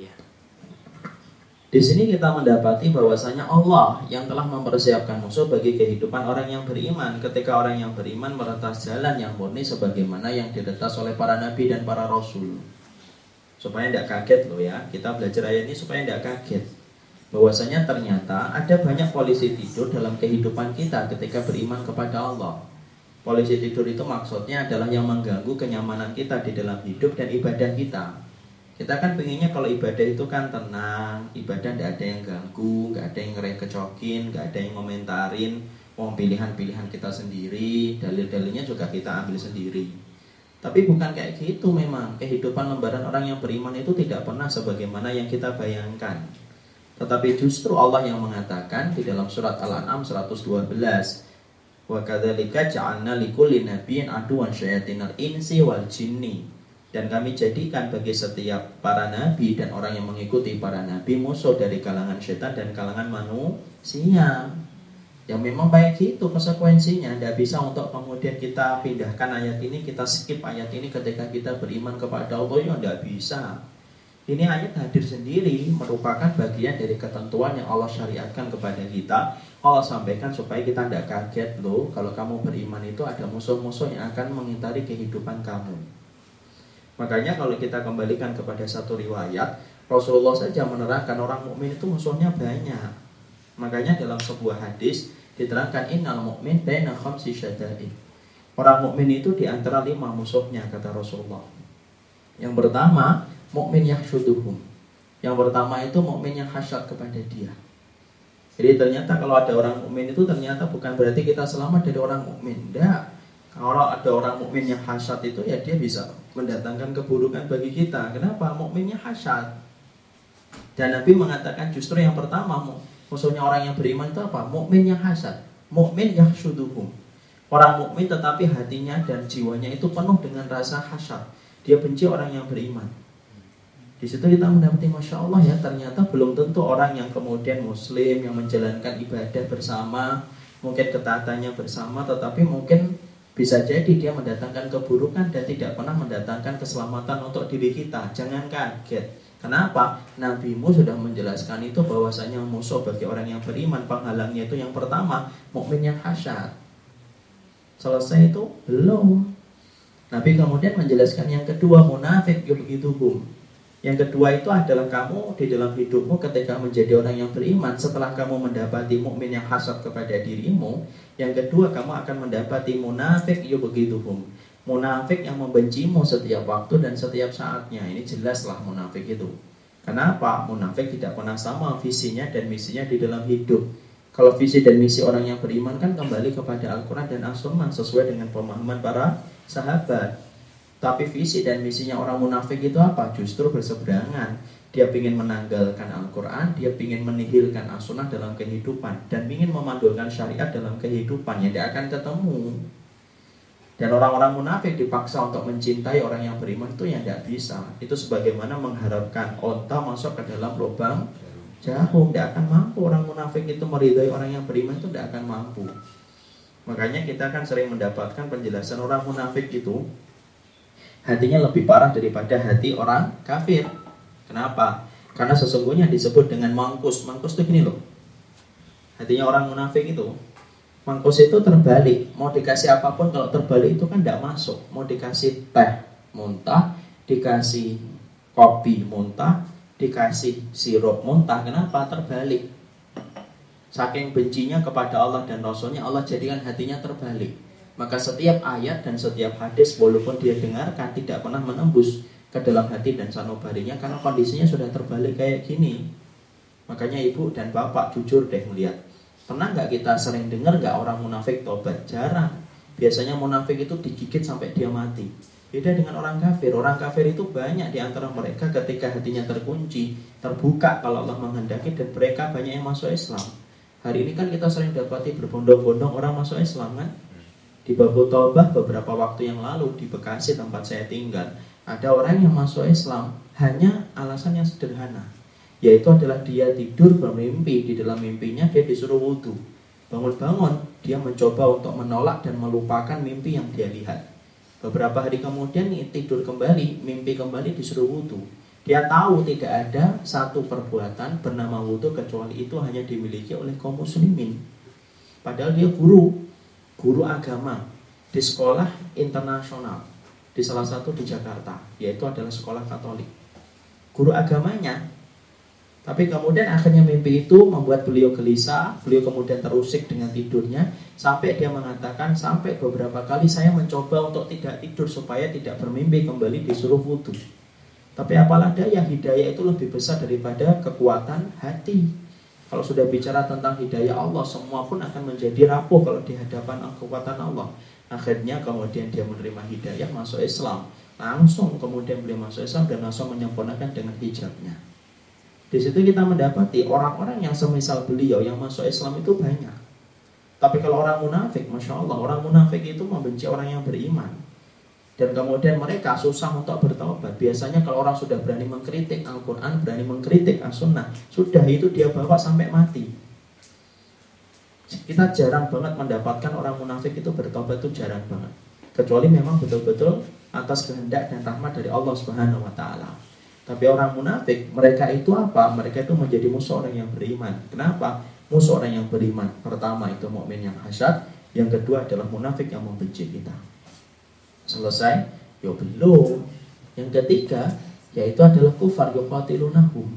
Ya. Di sini kita mendapati bahwasanya Allah yang telah mempersiapkan musuh bagi kehidupan orang yang beriman ketika orang yang beriman meretas jalan yang murni sebagaimana yang diretas oleh para nabi dan para rasul. Supaya tidak kaget loh ya, kita belajar ayat ini supaya tidak kaget. Bahwasanya ternyata ada banyak polisi tidur dalam kehidupan kita ketika beriman kepada Allah. Polisi tidur itu maksudnya adalah yang mengganggu kenyamanan kita di dalam hidup dan ibadah kita. Kita kan pengennya kalau ibadah itu kan tenang, ibadah tidak ada yang ganggu, nggak ada yang ngerekecokin, nggak ada yang ngomentarin, mau pilihan-pilihan kita sendiri, dalil-dalilnya juga kita ambil sendiri. Tapi bukan kayak gitu memang. Kehidupan lembaran orang yang beriman itu tidak pernah sebagaimana yang kita bayangkan. Tetapi justru Allah yang mengatakan di dalam surat Al-An'am 112, "Wa kadzalika ja'alna likulli nabiyyin aduwan syayatinal insi wal jinni." dan kami jadikan bagi setiap para nabi dan orang yang mengikuti para nabi musuh dari kalangan setan dan kalangan manusia yang memang baik itu konsekuensinya. Tidak bisa untuk kemudian kita pindahkan ayat ini kita skip ayat ini ketika kita beriman kepada Allah. Ya tidak bisa. Ini ayat hadir sendiri merupakan bagian dari ketentuan yang Allah syariatkan kepada kita. Allah sampaikan supaya kita tidak kaget loh kalau kamu beriman itu ada musuh-musuh yang akan mengintari kehidupan kamu. Makanya kalau kita kembalikan kepada satu riwayat, Rasulullah saja menerangkan orang mukmin itu musuhnya banyak. Makanya dalam sebuah hadis diterangkan innal mukmin baina khamsi syada'in. Orang mukmin itu di antara lima musuhnya kata Rasulullah. Yang pertama, mukmin yang syuduhum. Yang pertama itu mukmin yang hasad kepada dia. Jadi ternyata kalau ada orang mukmin itu ternyata bukan berarti kita selamat dari orang mukmin. Tidak. Kalau ada orang mukmin yang hasad itu ya dia bisa mendatangkan keburukan bagi kita. Kenapa? Mukminnya hasad. Dan Nabi mengatakan justru yang pertama musuhnya orang yang beriman itu apa? Mukmin yang hasad. Mukmin yang syuduhum. Orang mukmin tetapi hatinya dan jiwanya itu penuh dengan rasa hasad. Dia benci orang yang beriman. Di situ kita mendapati masya Allah ya ternyata belum tentu orang yang kemudian muslim yang menjalankan ibadah bersama mungkin ketaatannya bersama tetapi mungkin bisa jadi dia mendatangkan keburukan dan tidak pernah mendatangkan keselamatan untuk diri kita. Jangan kaget. Kenapa? Nabimu sudah menjelaskan itu bahwasanya musuh bagi orang yang beriman penghalangnya itu yang pertama mukmin yang hasad. Selesai itu belum. Nabi kemudian menjelaskan yang kedua munafik begitu yang kedua itu adalah kamu di dalam hidupmu ketika menjadi orang yang beriman setelah kamu mendapati mukmin yang hasad kepada dirimu, yang kedua kamu akan mendapati munafik yubghidhum. Munafik yang membencimu setiap waktu dan setiap saatnya. Ini jelaslah munafik itu. Kenapa? Munafik tidak pernah sama visinya dan misinya di dalam hidup. Kalau visi dan misi orang yang beriman kan kembali kepada Al-Quran dan As-Sunnah sesuai dengan pemahaman para sahabat. Tapi visi dan misinya orang munafik itu apa? Justru berseberangan. Dia ingin menanggalkan Al-Quran, dia ingin menihilkan as-sunnah dalam kehidupan, dan ingin memandulkan syariat dalam kehidupan yang dia akan ketemu. Dan orang-orang munafik dipaksa untuk mencintai orang yang beriman itu yang tidak bisa. Itu sebagaimana mengharapkan onta masuk ke dalam lubang jarum. Tidak akan mampu orang munafik itu meridai orang yang beriman itu tidak akan mampu. Makanya kita kan sering mendapatkan penjelasan orang munafik itu hatinya lebih parah daripada hati orang kafir. Kenapa? Karena sesungguhnya disebut dengan mangkus. Mangkus itu gini loh. Hatinya orang munafik itu. Mangkus itu terbalik. Mau dikasih apa pun kalau terbalik itu kan tidak masuk. Mau dikasih teh muntah, dikasih kopi muntah, dikasih sirup muntah. Kenapa? Terbalik. Saking bencinya kepada Allah dan Rasulnya, Allah jadikan hatinya terbalik. Maka setiap ayat dan setiap hadis walaupun dia dengarkan tidak pernah menembus ke dalam hati dan sanubarinya karena kondisinya sudah terbalik kayak gini. Makanya ibu dan bapak jujur deh melihat. Pernah nggak kita sering dengar nggak orang munafik tobat? Jarang. Biasanya munafik itu digigit sampai dia mati. Beda dengan orang kafir. Orang kafir itu banyak di antara mereka ketika hatinya terkunci, terbuka kalau Allah menghendaki dan mereka banyak yang masuk Islam. Hari ini kan kita sering dapati berbondong-bondong orang masuk Islam kan? Di Babu Taubah beberapa waktu yang lalu di Bekasi tempat saya tinggal Ada orang yang masuk Islam hanya alasan yang sederhana, yaitu adalah dia tidur bermimpi di dalam mimpinya dia disuruh wudhu. Bangun-bangun, dia mencoba untuk menolak dan melupakan mimpi yang dia lihat. Beberapa hari kemudian tidur kembali, mimpi kembali disuruh wudhu. Dia tahu tidak ada satu perbuatan bernama wudhu kecuali itu hanya dimiliki oleh kaum muslimin. Padahal dia guru, guru agama di sekolah internasional di salah satu di Jakarta, yaitu adalah sekolah Katolik. Guru agamanya tapi kemudian akhirnya mimpi itu membuat beliau gelisah, beliau kemudian terusik dengan tidurnya sampai dia mengatakan sampai beberapa kali saya mencoba untuk tidak tidur supaya tidak bermimpi kembali disuruh wudhu. Tapi apalah daya hidayah itu lebih besar daripada kekuatan hati. Kalau sudah bicara tentang hidayah Allah, semua pun akan menjadi rapuh kalau di hadapan kekuatan Allah. Akhirnya kemudian dia menerima hidayah masuk Islam. Langsung kemudian beliau masuk Islam dan langsung menyempurnakan dengan hijabnya. Di situ kita mendapati orang-orang yang semisal beliau yang masuk Islam itu banyak. Tapi kalau orang munafik, masya Allah, orang munafik itu membenci orang yang beriman. Dan kemudian mereka susah untuk bertobat. Biasanya kalau orang sudah berani mengkritik Al-Quran, berani mengkritik As-Sunnah, sudah itu dia bawa sampai mati. Kita jarang banget mendapatkan orang munafik itu bertobat itu jarang banget. Kecuali memang betul-betul atas kehendak dan rahmat dari Allah Subhanahu wa taala. Tapi orang munafik, mereka itu apa? Mereka itu menjadi musuh orang yang beriman. Kenapa? Musuh orang yang beriman. Pertama itu mukmin yang hasad, yang kedua adalah munafik yang membenci kita. Selesai? Ya belum. Yang ketiga, yaitu adalah kufar yuqatilunahum.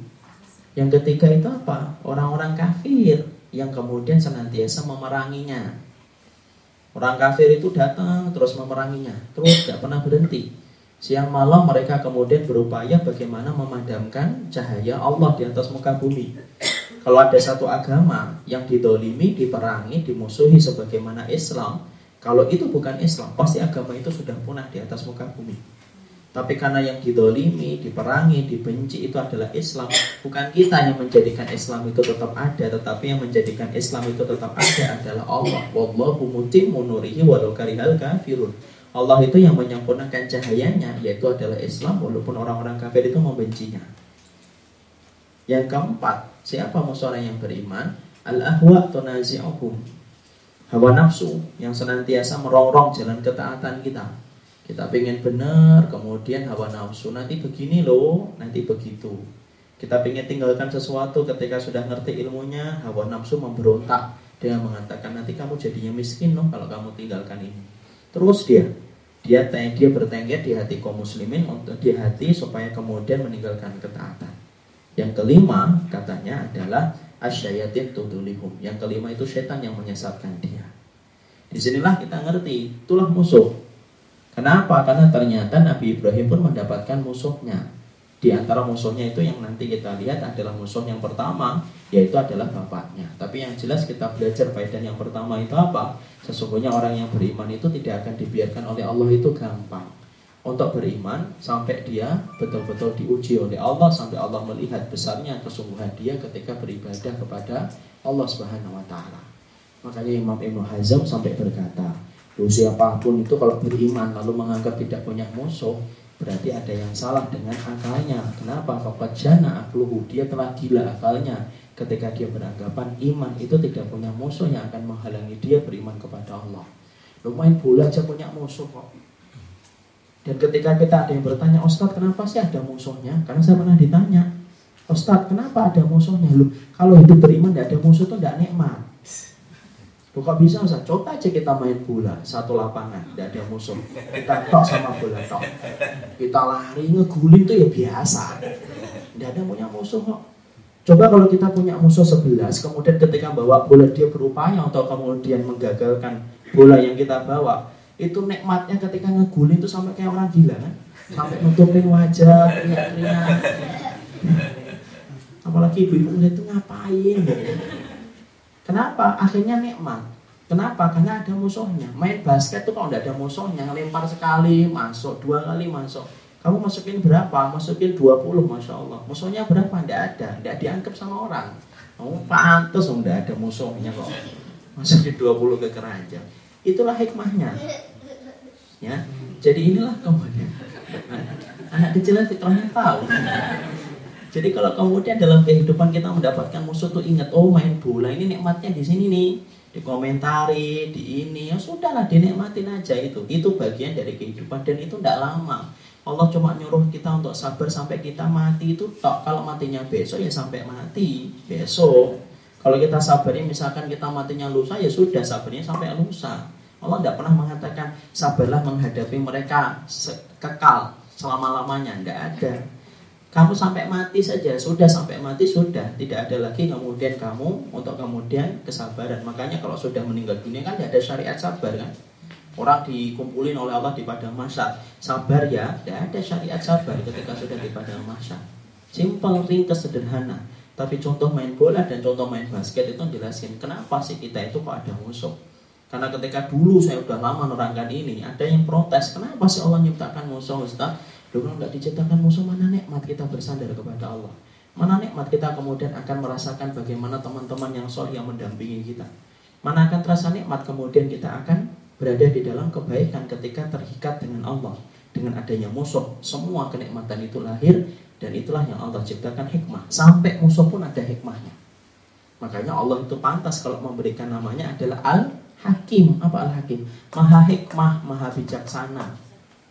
Yang ketiga itu apa? Orang-orang kafir yang kemudian senantiasa memeranginya. Orang kafir itu datang terus memeranginya, terus tidak pernah berhenti. Siang malam mereka kemudian berupaya bagaimana memadamkan cahaya Allah di atas muka bumi. Kalau ada satu agama yang didolimi, diperangi, dimusuhi sebagaimana Islam, kalau itu bukan Islam, pasti agama itu sudah punah di atas muka bumi. Tapi karena yang didolimi, diperangi, dibenci itu adalah Islam, bukan kita yang menjadikan Islam itu tetap ada, tetapi yang menjadikan Islam itu tetap ada adalah Allah. Wallahu mutimmu nurihi walau karihal kafirun. Allah itu yang menyempurnakan cahayanya yaitu adalah Islam walaupun orang-orang kafir itu membencinya. Yang keempat, siapa musuh orang yang beriman? Al-ahwa tunazi'uhum. Hawa nafsu yang senantiasa merongrong jalan ketaatan kita. Kita pengen benar, kemudian hawa nafsu nanti begini loh, nanti begitu. Kita pengen tinggalkan sesuatu ketika sudah ngerti ilmunya, hawa nafsu memberontak dengan mengatakan nanti kamu jadinya miskin loh kalau kamu tinggalkan ini. Terus dia dia dia bertengger di hati kaum muslimin untuk di hati supaya kemudian meninggalkan ketaatan. Yang kelima katanya adalah asyayatin tudulihum. Yang kelima itu setan yang menyesatkan dia. Di sinilah kita ngerti, itulah musuh. Kenapa? Karena ternyata Nabi Ibrahim pun mendapatkan musuhnya. Di antara musuhnya itu yang nanti kita lihat adalah musuh yang pertama, yaitu adalah bapaknya. Tapi yang jelas kita belajar faedah yang pertama itu apa? Sesungguhnya orang yang beriman itu tidak akan dibiarkan oleh Allah itu gampang. Untuk beriman sampai dia betul-betul diuji oleh Allah sampai Allah melihat besarnya kesungguhan dia ketika beribadah kepada Allah Subhanahu wa taala. Makanya Imam Ibnu Hazm sampai berkata, siapa pun itu kalau beriman lalu menganggap tidak punya musuh, berarti ada yang salah dengan akalnya. Kenapa? Fakat jana akluhu, dia telah gila akalnya ketika dia beranggapan iman itu tidak punya musuh yang akan menghalangi dia beriman kepada Allah. Lu main bola aja punya musuh kok. Dan ketika kita ada yang bertanya, Ustadz kenapa sih ada musuhnya? Karena saya pernah ditanya, Ustadz kenapa ada musuhnya? Lu kalau hidup beriman tidak ada musuh itu tidak nikmat. Kok bisa Ustaz? Coba aja kita main bola satu lapangan, tidak ada musuh. Kita tok sama bola tok. Kita lari ngeguling tuh ya biasa. Tidak ada punya musuh kok. Coba kalau kita punya musuh sebelas, kemudian ketika bawa bola dia berupaya untuk kemudian menggagalkan bola yang kita bawa, itu nikmatnya ketika ngeguling itu sampai kayak orang gila kan? Sampai nutupin wajah, teriak-teriak. Apalagi ibu-ibu itu ngapain? Kenapa? Akhirnya nikmat. Kenapa? Karena ada musuhnya. Main basket tuh kalau tidak ada musuhnya, lempar sekali masuk, dua kali masuk. Kamu masukin berapa? Masukin 20, Masya Allah. Musuhnya berapa? Tidak ada. Tidak dianggap sama orang. Kamu pantas, tidak ada musuhnya kok. Masukin 20 ke keranjang. Itulah hikmahnya. Ya, jadi inilah kemudian. Anak kecil fitrahnya tahu. Jadi kalau kemudian dalam kehidupan kita mendapatkan musuh tuh ingat, oh main bola ini nikmatnya di sini nih, dikomentari, di ini, ya sudahlah dinikmatin aja itu. Itu bagian dari kehidupan dan itu tidak lama. Allah cuma nyuruh kita untuk sabar sampai kita mati itu tok. Kalau matinya besok ya sampai mati besok. Kalau kita sabarnya misalkan kita matinya lusa ya sudah sabarnya sampai lusa. Allah tidak pernah mengatakan sabarlah menghadapi mereka kekal selama-lamanya. Tidak ada kamu sampai mati saja, sudah sampai mati sudah, tidak ada lagi kemudian kamu untuk kemudian kesabaran. Makanya kalau sudah meninggal dunia kan tidak ada syariat sabar kan? Orang dikumpulin oleh Allah di padang masa sabar ya, tidak ada syariat sabar ketika sudah di padang masa Simpel, ringkas, sederhana. Tapi contoh main bola dan contoh main basket itu jelasin kenapa sih kita itu kok ada musuh. Karena ketika dulu saya udah lama menerangkan ini, ada yang protes, kenapa sih Allah menciptakan musuh Ustaz? Loh kalau nggak diciptakan musuh mana nikmat kita bersandar kepada Allah? Mana nikmat kita kemudian akan merasakan bagaimana teman-teman yang soleh yang mendampingi kita? Mana akan terasa nikmat kemudian kita akan berada di dalam kebaikan ketika terikat dengan Allah? Dengan adanya musuh. Semua kenikmatan itu lahir Dan itulah yang Allah ciptakan hikmah. Sampai musuh pun ada hikmahnya. Makanya Allah itu pantas kalau memberikan namanya adalah Al-Hakim. Apa Al-Hakim? Maha hikmah, maha bijaksana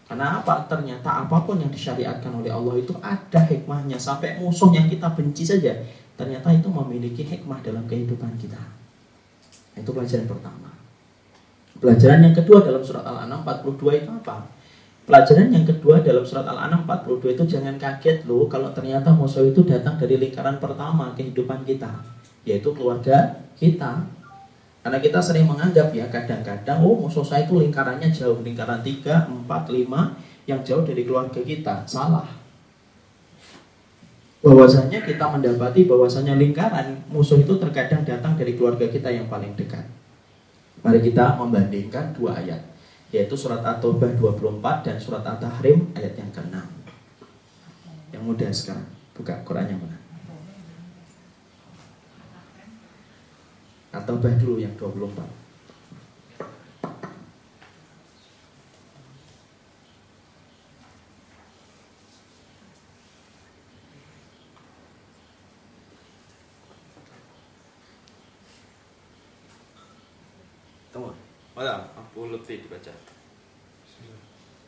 karena apa? Ternyata apa pun yang disyariatkan oleh Allah itu ada hikmahnya. Sampai musuh yang kita benci saja, ternyata itu memiliki hikmah dalam kehidupan kita. Itu pelajaran pertama. Pelajaran yang kedua dalam surat Al-An'am 42 itu apa? Pelajaran yang kedua dalam surat Al-An'am 42 itu jangan kaget loh kalau ternyata musuh itu datang dari lingkaran pertama kehidupan kita, yaitu keluarga kita. Karena kita sering menganggap ya kadang-kadang oh musuh saya itu lingkarannya jauh lingkaran 3, 4, 5 yang jauh dari keluarga kita. Salah. Bahwasanya kita mendapati bahwasanya lingkaran musuh itu terkadang datang dari keluarga kita yang paling dekat. Mari kita membandingkan dua ayat yaitu surat At-Taubah 24 dan surat At-Tahrim ayat yang ke-6. Yang mudah sekarang. Buka Quran yang mana? Atau bah dulu yang 24 Tunggu, mana? Abu Lutfi dibaca.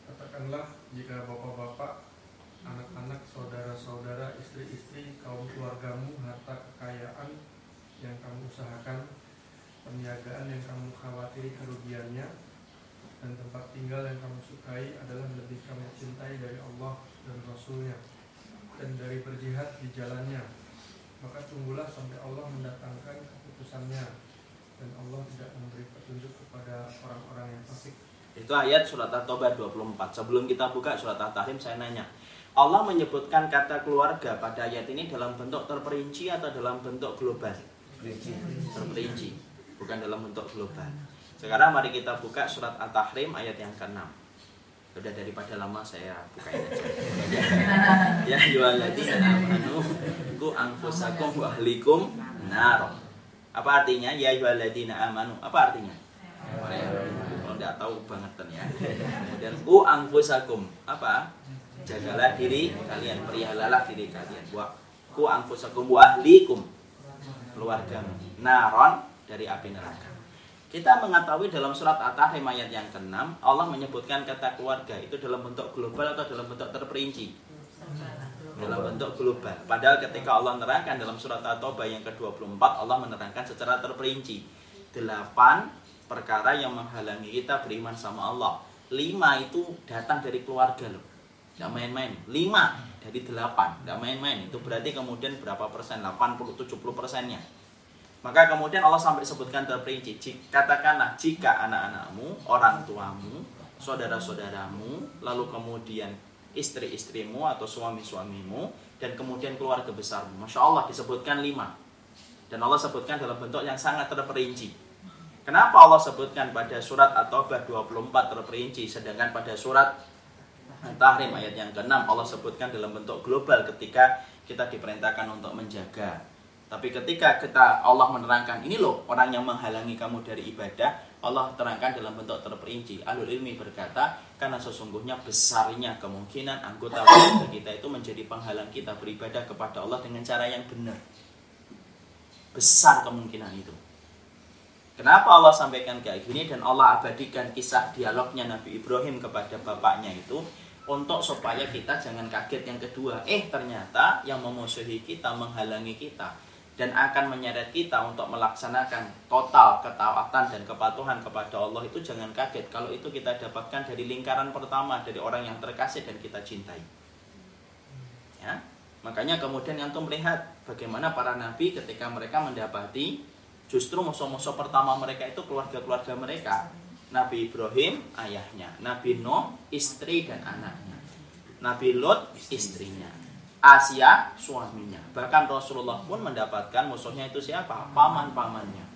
Katakanlah jika bapak-bapak, anak-anak, saudara-saudara, istri-istri, kaum keluargamu, harta kekayaan, yang kamu usahakan, perniagaan yang kamu khawatiri kerugiannya, dan tempat tinggal yang kamu sukai adalah lebih kamu cintai dari Allah dan Rasulnya, dan dari berjihad di jalannya. Maka tunggulah sampai Allah mendatangkan keputusannya, dan Allah tidak memberi petunjuk kepada orang-orang yang fasik. Itu ayat surat At-Taubah 24. Sebelum kita buka surat At-Tahrim, saya nanya, Allah menyebutkan kata keluarga pada ayat ini dalam bentuk terperinci atau dalam bentuk global? terperinci bukan dalam bentuk global. Sekarang mari kita buka surat At-Tahrim ayat yang ke-6 sudah daripada lama saya bukain aja. Ya yuwaladina amanu ku anfusakum wa ahlikum nar. Apa artinya? Ya yuwaladina amanu. Apa artinya? Kalau tidak tahu banget ya. Kemudian ku anfusakum. Apa? Jagalah diri kalian perihalalah diri kalian. Wa ku anfusakum wa ahlikum keluargamu. Naron dari api neraka. Kita mengetahui dalam surat At-Tahrim ayat yang ke-6 Allah menyebutkan kata keluarga itu dalam bentuk global atau dalam bentuk terperinci dalam bentuk global. Padahal ketika Allah menerangkan dalam surat At-Taubah yang ke-24 Allah menerangkan secara terperinci delapan perkara yang menghalangi kita beriman sama Allah. Lima itu datang dari keluarga loh. Tidak main-main. Lima dari 8 nggak main-main itu berarti kemudian berapa persen 80-70 persennya maka kemudian Allah sampai sebutkan terperinci katakanlah jika anak-anakmu orang tuamu saudara-saudaramu lalu kemudian istri-istrimu atau suami-suamimu dan kemudian keluarga besarmu. Masya Allah disebutkan lima. Dan Allah sebutkan dalam bentuk yang sangat terperinci. Kenapa Allah sebutkan pada surat At-Taubah 24 terperinci sedangkan pada surat Tahrim ayat yang ke-6 Allah sebutkan dalam bentuk global ketika kita diperintahkan untuk menjaga. Tapi ketika kita Allah menerangkan ini loh orang yang menghalangi kamu dari ibadah, Allah terangkan dalam bentuk terperinci. Alul ilmi berkata, karena sesungguhnya besarnya kemungkinan anggota keluarga kita itu menjadi penghalang kita beribadah kepada Allah dengan cara yang benar. Besar kemungkinan itu. Kenapa Allah sampaikan kayak gini dan Allah abadikan kisah dialognya Nabi Ibrahim kepada bapaknya itu untuk supaya kita jangan kaget yang kedua. Eh ternyata yang memusuhi kita, menghalangi kita dan akan menyeret kita untuk melaksanakan total ketaatan dan kepatuhan kepada Allah itu jangan kaget kalau itu kita dapatkan dari lingkaran pertama dari orang yang terkasih dan kita cintai. Ya. Makanya kemudian yang tuh melihat bagaimana para nabi ketika mereka mendapati justru musuh-musuh pertama mereka itu keluarga-keluarga mereka. Nabi Ibrahim ayahnya, Nabi Nuh istri dan anaknya, Nabi Lot istrinya, Asia suaminya. Bahkan Rasulullah pun mendapatkan musuhnya itu siapa? Paman-pamannya.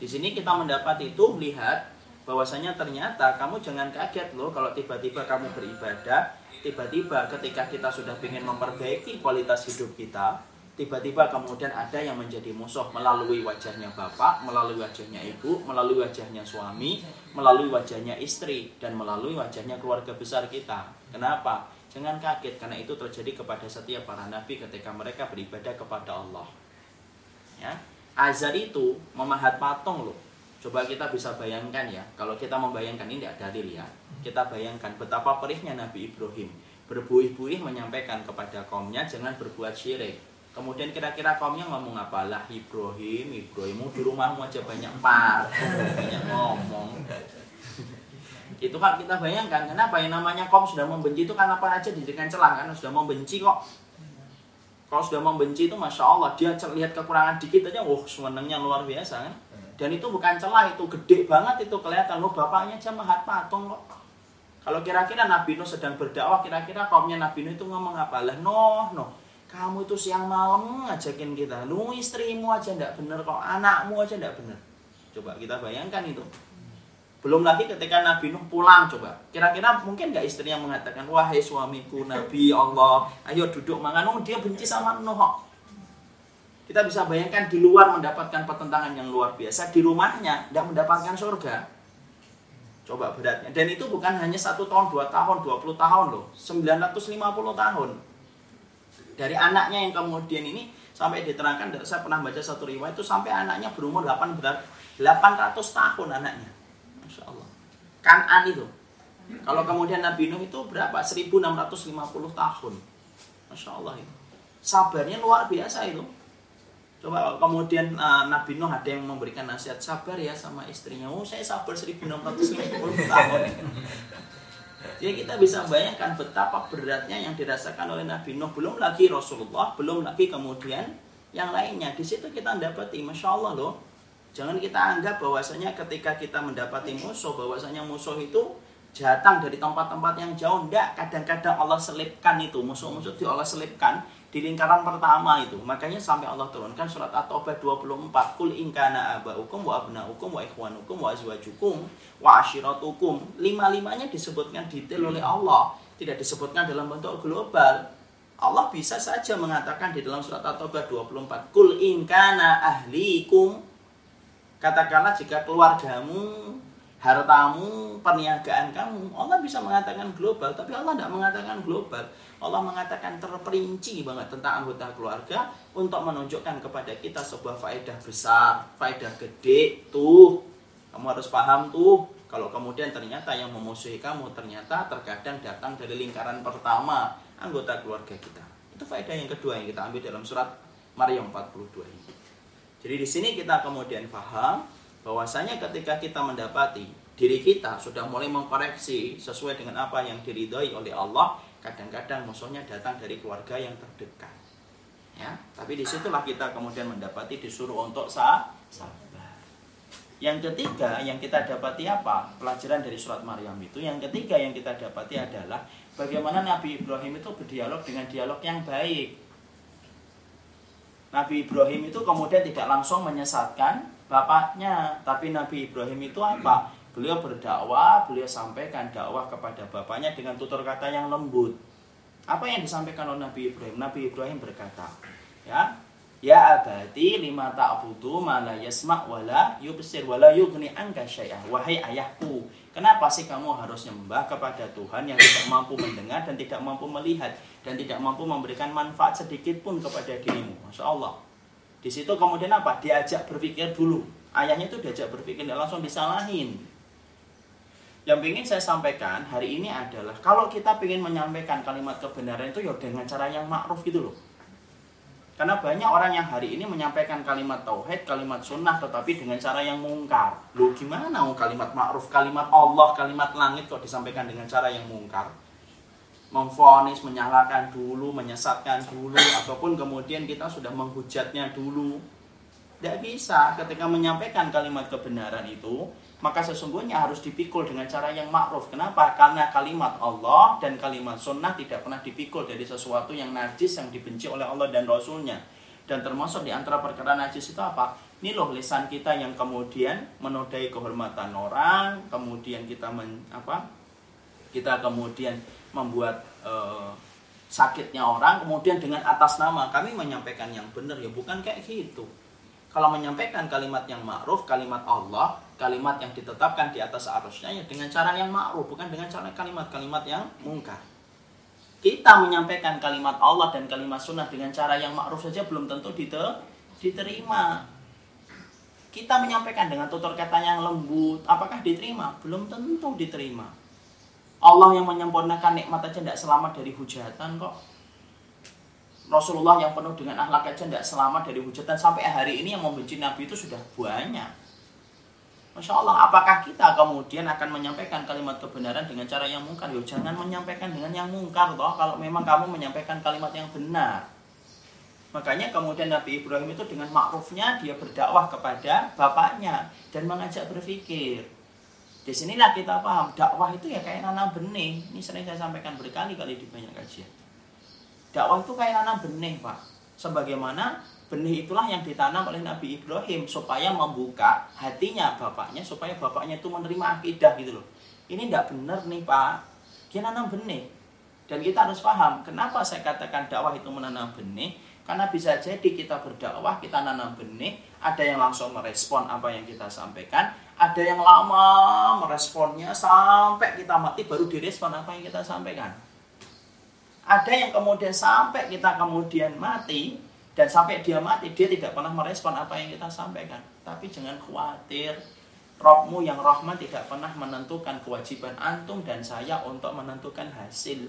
Di sini kita mendapat itu lihat bahwasanya ternyata kamu jangan kaget loh kalau tiba-tiba kamu beribadah, tiba-tiba ketika kita sudah ingin memperbaiki kualitas hidup kita, tiba-tiba kemudian ada yang menjadi musuh melalui wajahnya bapak, melalui wajahnya ibu, melalui wajahnya suami, melalui wajahnya istri, dan melalui wajahnya keluarga besar kita. Kenapa? Jangan kaget karena itu terjadi kepada setiap para nabi ketika mereka beribadah kepada Allah. Ya. Azar itu memahat patung loh. Coba kita bisa bayangkan ya, kalau kita membayangkan ini tidak dalil ya. Kita bayangkan betapa perihnya Nabi Ibrahim berbuih-buih menyampaikan kepada kaumnya jangan berbuat syirik. Kemudian kira-kira kaumnya ngomong apa lah Ibrahim, Ibrahimmu di rumahmu aja banyak par, banyak ngomong itu kan kita bayangkan kenapa yang namanya kaum sudah membenci itu kan apa aja? Dijadikan celah kan sudah membenci kok. Kalau sudah membenci itu masya Allah dia lihat kekurangan dikit aja wah senengnya luar biasa kan. Dan itu bukan celah itu gede banget itu kelihatan. Lo bapaknya aja mahat patung kok. Kalau kira-kira Nabi Nuh sedang berdakwah kira-kira kaumnya Nabi Nuh itu ngomong apa? Lah Nuh Nuh kamu itu siang malam ngajakin kita. Lu istrimu aja ndak bener kok anakmu aja ndak bener. Coba kita bayangkan itu belum lagi ketika Nabi Nuh pulang coba. Kira-kira mungkin nggak istrinya mengatakan, wahai suamiku Nabi Allah, ayo duduk makan. Oh, dia benci sama Nuh. Kita bisa bayangkan di luar mendapatkan pertentangan yang luar biasa, di rumahnya tidak mendapatkan surga. Coba beratnya. Dan itu bukan hanya satu tahun, dua tahun, dua puluh tahun loh. 950 tahun. Dari anaknya yang kemudian ini sampai diterangkan, saya pernah baca satu riwayat itu sampai anaknya berumur 8, 800 tahun anaknya. Kanan itu. Kalau kemudian Nabi Nuh itu berapa? 1650 tahun. Masya Allah itu. Sabarnya luar biasa itu. Coba kemudian uh, Nabi Nuh ada yang memberikan nasihat sabar ya sama istrinya. Oh saya sabar 1650 tahun. Jadi kita bisa bayangkan betapa beratnya yang dirasakan oleh Nabi Nuh. Belum lagi Rasulullah, belum lagi kemudian yang lainnya. Di situ kita mendapati, Masya Allah loh, Jangan kita anggap bahwasanya ketika kita mendapati musuh, bahwasanya musuh itu datang dari tempat-tempat yang jauh. Tidak, kadang-kadang Allah selipkan itu. Musuh-musuh itu Allah selipkan di lingkaran pertama itu. Makanya sampai Allah turunkan surat At-Taubah 24. Kul inkana aba'ukum wa abna'ukum wa ikhwanukum wa azwajukum wa ashiratukum. Lima-limanya disebutkan detail oleh Allah. Tidak disebutkan dalam bentuk global. Allah bisa saja mengatakan di dalam surat At-Taubah 24. Kul inkana ahlikum Katakanlah jika keluargamu, hartamu, perniagaan kamu, Allah bisa mengatakan global, tapi Allah tidak mengatakan global. Allah mengatakan terperinci banget tentang anggota keluarga untuk menunjukkan kepada kita sebuah faedah besar, faedah gede. Tuh, kamu harus paham tuh. Kalau kemudian ternyata yang memusuhi kamu ternyata terkadang datang dari lingkaran pertama anggota keluarga kita. Itu faedah yang kedua yang kita ambil dalam surat Maryam 42 ini. Jadi di sini kita kemudian paham bahwasanya ketika kita mendapati diri kita sudah mulai mengkoreksi sesuai dengan apa yang diridhoi oleh Allah, kadang-kadang musuhnya datang dari keluarga yang terdekat. Ya, tapi di situlah kita kemudian mendapati disuruh untuk sabar. Yang ketiga yang kita dapati apa? Pelajaran dari surat Maryam itu. Yang ketiga yang kita dapati adalah bagaimana Nabi Ibrahim itu berdialog dengan dialog yang baik Nabi Ibrahim itu kemudian tidak langsung menyesatkan bapaknya, tapi Nabi Ibrahim itu apa? Beliau berdakwah, beliau sampaikan dakwah kepada bapaknya dengan tutur kata yang lembut. Apa yang disampaikan oleh Nabi Ibrahim? Nabi Ibrahim berkata, ya, Ya abadi lima ta'budu ma la yasma' wa la yubsir wa la yughni anka syai'ah. Wahai ayahku, kenapa sih kamu harus nyembah kepada Tuhan yang tidak mampu mendengar dan tidak mampu melihat dan tidak mampu memberikan manfaat sedikit pun kepada dirimu? Masya Allah. Di situ kemudian apa? Diajak berpikir dulu. Ayahnya itu diajak berpikir, tidak langsung disalahin. Yang ingin saya sampaikan hari ini adalah kalau kita ingin menyampaikan kalimat kebenaran itu ya dengan cara yang ma'ruf gitu loh karena banyak orang yang hari ini menyampaikan kalimat tauhid, kalimat sunnah, tetapi dengan cara yang mungkar. Lu gimana mau kalimat ma'ruf, kalimat Allah, kalimat langit kok disampaikan dengan cara yang mungkar? Memfonis, menyalahkan dulu, menyesatkan dulu, ataupun kemudian kita sudah menghujatnya dulu. Tidak bisa ketika menyampaikan kalimat kebenaran itu, maka sesungguhnya harus dipikul dengan cara yang ma'ruf. Kenapa? Karena kalimat Allah dan kalimat sunnah tidak pernah dipikul dari sesuatu yang najis yang dibenci oleh Allah dan Rasulnya. Dan termasuk di antara perkara najis itu apa? Ini loh lisan kita yang kemudian menodai kehormatan orang, kemudian kita men, apa? Kita kemudian membuat uh, sakitnya orang, kemudian dengan atas nama kami menyampaikan yang benar ya bukan kayak gitu. Kalau menyampaikan kalimat yang ma'ruf, kalimat Allah, kalimat yang ditetapkan di atas arusnya ya dengan cara yang ma'ruf bukan dengan cara kalimat-kalimat yang mungkar. Kita menyampaikan kalimat Allah dan kalimat sunnah dengan cara yang ma'ruf saja belum tentu diterima. Kita menyampaikan dengan tutur kata yang lembut apakah diterima? Belum tentu diterima. Allah yang menyempurnakan nikmat aja tidak selamat dari hujatan kok. Rasulullah yang penuh dengan akhlak aja tidak selamat dari hujatan. Sampai hari ini yang membenci Nabi itu sudah banyak Masya Allah, apakah kita kemudian akan menyampaikan kalimat kebenaran dengan cara yang mungkar? Yo, jangan menyampaikan dengan yang mungkar toh kalau memang kamu menyampaikan kalimat yang benar. Makanya kemudian Nabi Ibrahim itu dengan makrufnya dia berdakwah kepada bapaknya dan mengajak berpikir. Di sinilah kita paham dakwah itu ya kayak nanam benih. Ini sering saya sampaikan berkali-kali di banyak kajian. Dakwah itu kayak nanam benih, Pak. Sebagaimana benih itulah yang ditanam oleh Nabi Ibrahim supaya membuka hatinya bapaknya supaya bapaknya itu menerima akidah gitu loh. Ini tidak benar nih Pak. Dia nanam benih. Dan kita harus paham kenapa saya katakan dakwah itu menanam benih. Karena bisa jadi kita berdakwah, kita nanam benih, ada yang langsung merespon apa yang kita sampaikan, ada yang lama meresponnya sampai kita mati baru direspon apa yang kita sampaikan. Ada yang kemudian sampai kita kemudian mati, dan sampai dia mati dia tidak pernah merespon apa yang kita sampaikan. Tapi jangan khawatir Robmu yang rahman tidak pernah menentukan kewajiban antum dan saya untuk menentukan hasil.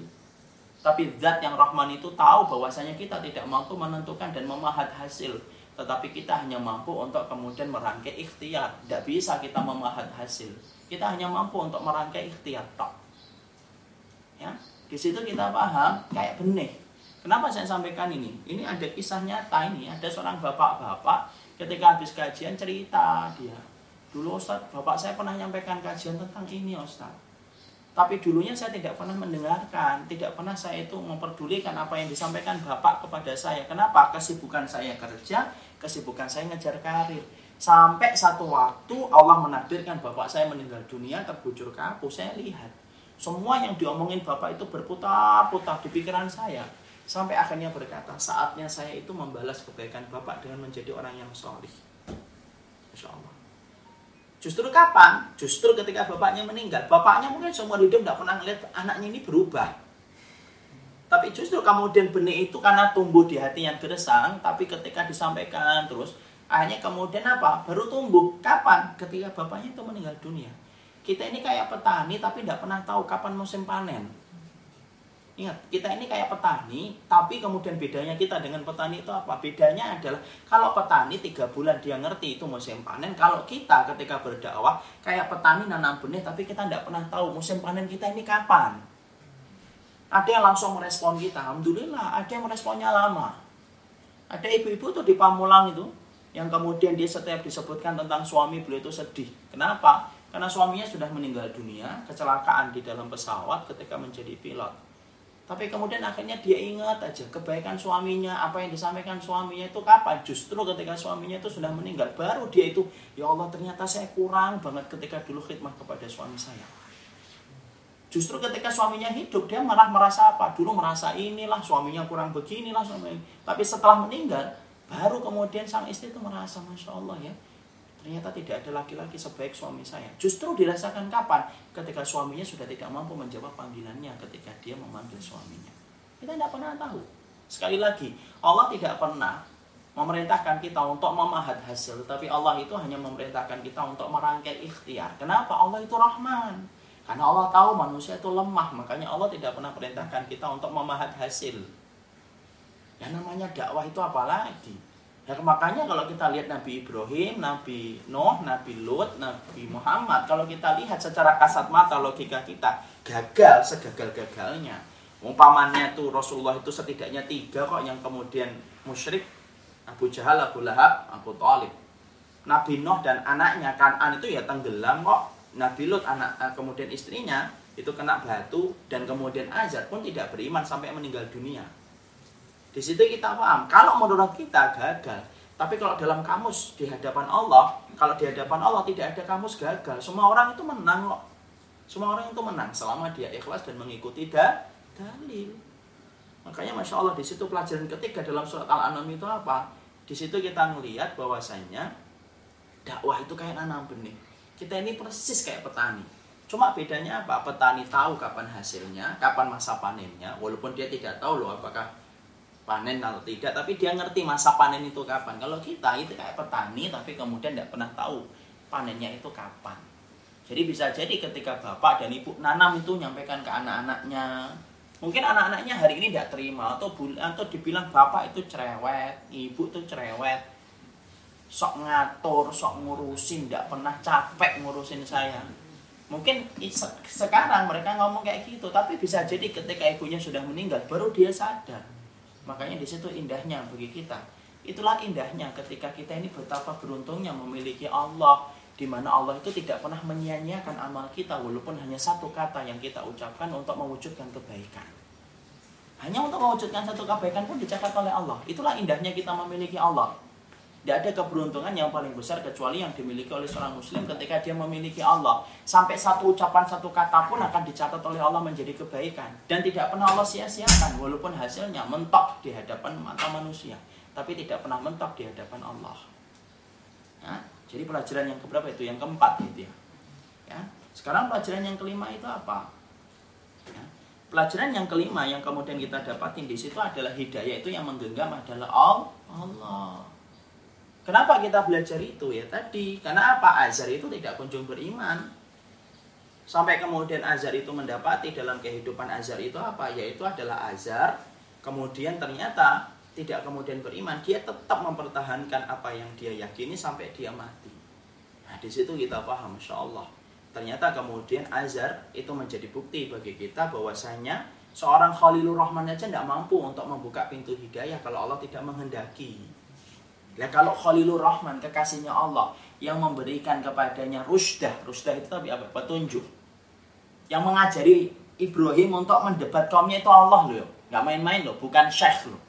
Tapi zat yang rahman itu tahu bahwasanya kita tidak mampu menentukan dan memahat hasil. Tetapi kita hanya mampu untuk kemudian merangkai ikhtiar. Tidak bisa kita memahat hasil. Kita hanya mampu untuk merangkai ikhtiar tok. Ya? Di situ kita paham kayak benih Kenapa saya sampaikan ini? Ini ada kisah nyata ini, ada seorang bapak-bapak ketika habis kajian cerita dia. Dulu Ustaz, bapak saya pernah menyampaikan kajian tentang ini Ustaz. Tapi dulunya saya tidak pernah mendengarkan, tidak pernah saya itu memperdulikan apa yang disampaikan bapak kepada saya. Kenapa? Kesibukan saya kerja, kesibukan saya ngejar karir. Sampai satu waktu Allah menakdirkan bapak saya meninggal dunia terbujur kaku. Saya lihat semua yang diomongin bapak itu berputar-putar di pikiran saya Sampai akhirnya berkata, saatnya saya itu membalas kebaikan Bapak dengan menjadi orang yang solih. Insya Allah. Justru kapan? Justru ketika bapaknya meninggal. Bapaknya mungkin semua hidup tidak pernah melihat anaknya ini berubah. Tapi justru kemudian benih itu karena tumbuh di hati yang gersang, tapi ketika disampaikan terus, akhirnya kemudian apa? Baru tumbuh. Kapan? Ketika bapaknya itu meninggal dunia. Kita ini kayak petani tapi tidak pernah tahu kapan musim panen. Ingat, kita ini kayak petani, tapi kemudian bedanya kita dengan petani itu apa? Bedanya adalah kalau petani tiga bulan dia ngerti itu musim panen, kalau kita ketika berdakwah kayak petani nanam benih, tapi kita tidak pernah tahu musim panen kita ini kapan. Ada yang langsung merespon kita, alhamdulillah. Ada yang meresponnya lama. Ada ibu-ibu tuh di Pamulang itu, yang kemudian dia setiap disebutkan tentang suami beliau itu sedih. Kenapa? Karena suaminya sudah meninggal dunia, kecelakaan di dalam pesawat ketika menjadi pilot tapi kemudian akhirnya dia ingat aja kebaikan suaminya, apa yang disampaikan suaminya itu kapan? Justru ketika suaminya itu sudah meninggal, baru dia itu, ya Allah ternyata saya kurang banget ketika dulu khidmat kepada suami saya. Justru ketika suaminya hidup, dia malah merasa apa? Dulu merasa inilah suaminya kurang beginilah suaminya. Tapi setelah meninggal, Baru kemudian sang istri itu merasa Masya Allah ya Ternyata tidak ada laki-laki sebaik suami saya Justru dirasakan kapan? Ketika suaminya sudah tidak mampu menjawab panggilannya Ketika dia memanggil suaminya Kita tidak pernah tahu Sekali lagi Allah tidak pernah memerintahkan kita untuk memahat hasil Tapi Allah itu hanya memerintahkan kita untuk merangkai ikhtiar Kenapa? Allah itu Rahman Karena Allah tahu manusia itu lemah Makanya Allah tidak pernah perintahkan kita untuk memahat hasil Ya namanya dakwah itu apa lagi? Ya makanya kalau kita lihat Nabi Ibrahim, Nabi Nuh, Nabi Lut, Nabi Muhammad, kalau kita lihat secara kasat mata logika kita gagal segagal-gagalnya. Umpamanya tuh Rasulullah itu setidaknya tiga kok yang kemudian musyrik Abu Jahal, Abu Lahab, Abu Talib. Nabi Nuh dan anaknya Kanan itu ya tenggelam kok. Nabi Lut anak eh, kemudian istrinya itu kena batu dan kemudian Azar pun tidak beriman sampai meninggal dunia. Di situ kita paham, kalau menurut kita gagal, tapi kalau dalam kamus di hadapan Allah, kalau di hadapan Allah tidak ada kamus gagal, semua orang itu menang loh. Semua orang itu menang selama dia ikhlas dan mengikuti da dalil. Makanya masya Allah di situ pelajaran ketiga dalam surat Al-An'am itu apa? Di situ kita melihat bahwasanya dakwah itu kayak nanam benih. Kita ini persis kayak petani. Cuma bedanya apa? Petani tahu kapan hasilnya, kapan masa panennya, walaupun dia tidak tahu loh apakah panen atau tidak tapi dia ngerti masa panen itu kapan. Kalau kita itu kayak petani tapi kemudian tidak pernah tahu panennya itu kapan. Jadi bisa jadi ketika bapak dan ibu nanam itu nyampaikan ke anak-anaknya mungkin anak-anaknya hari ini tidak terima atau atau dibilang bapak itu cerewet ibu itu cerewet sok ngatur sok ngurusin tidak pernah capek ngurusin saya. Mungkin sekarang mereka ngomong kayak gitu tapi bisa jadi ketika ibunya sudah meninggal baru dia sadar Makanya di situ indahnya bagi kita. Itulah indahnya ketika kita ini betapa beruntungnya memiliki Allah di mana Allah itu tidak pernah menyia-nyiakan amal kita walaupun hanya satu kata yang kita ucapkan untuk mewujudkan kebaikan. Hanya untuk mewujudkan satu kebaikan pun dicatat oleh Allah. Itulah indahnya kita memiliki Allah. Tidak ada keberuntungan yang paling besar kecuali yang dimiliki oleh seorang muslim ketika dia memiliki Allah. Sampai satu ucapan, satu kata pun akan dicatat oleh Allah menjadi kebaikan. Dan tidak pernah Allah sia-siakan walaupun hasilnya mentok di hadapan mata manusia. Tapi tidak pernah mentok di hadapan Allah. Ya, jadi pelajaran yang keberapa itu? Yang keempat itu ya. ya. Sekarang pelajaran yang kelima itu apa? Ya. Pelajaran yang kelima yang kemudian kita dapatin di situ adalah hidayah itu yang menggenggam adalah Allah. Kenapa kita belajar itu ya tadi? Karena apa? Azar itu tidak kunjung beriman. Sampai kemudian Azar itu mendapati dalam kehidupan Azar itu apa? Yaitu adalah Azar. Kemudian ternyata tidak kemudian beriman, dia tetap mempertahankan apa yang dia yakini sampai dia mati. Nah, di situ kita paham, Masya Allah. Ternyata kemudian Azar itu menjadi bukti bagi kita bahwasanya seorang Khalilur Rahman aja tidak mampu untuk membuka pintu hidayah kalau Allah tidak menghendaki. Nah kalau Khalilur Rahman kekasihnya Allah yang memberikan kepadanya rusdah, rusdah itu tapi apa? Petunjuk. Yang mengajari Ibrahim untuk mendebat kaumnya itu Allah loh. Gak main-main loh, bukan syekh loh.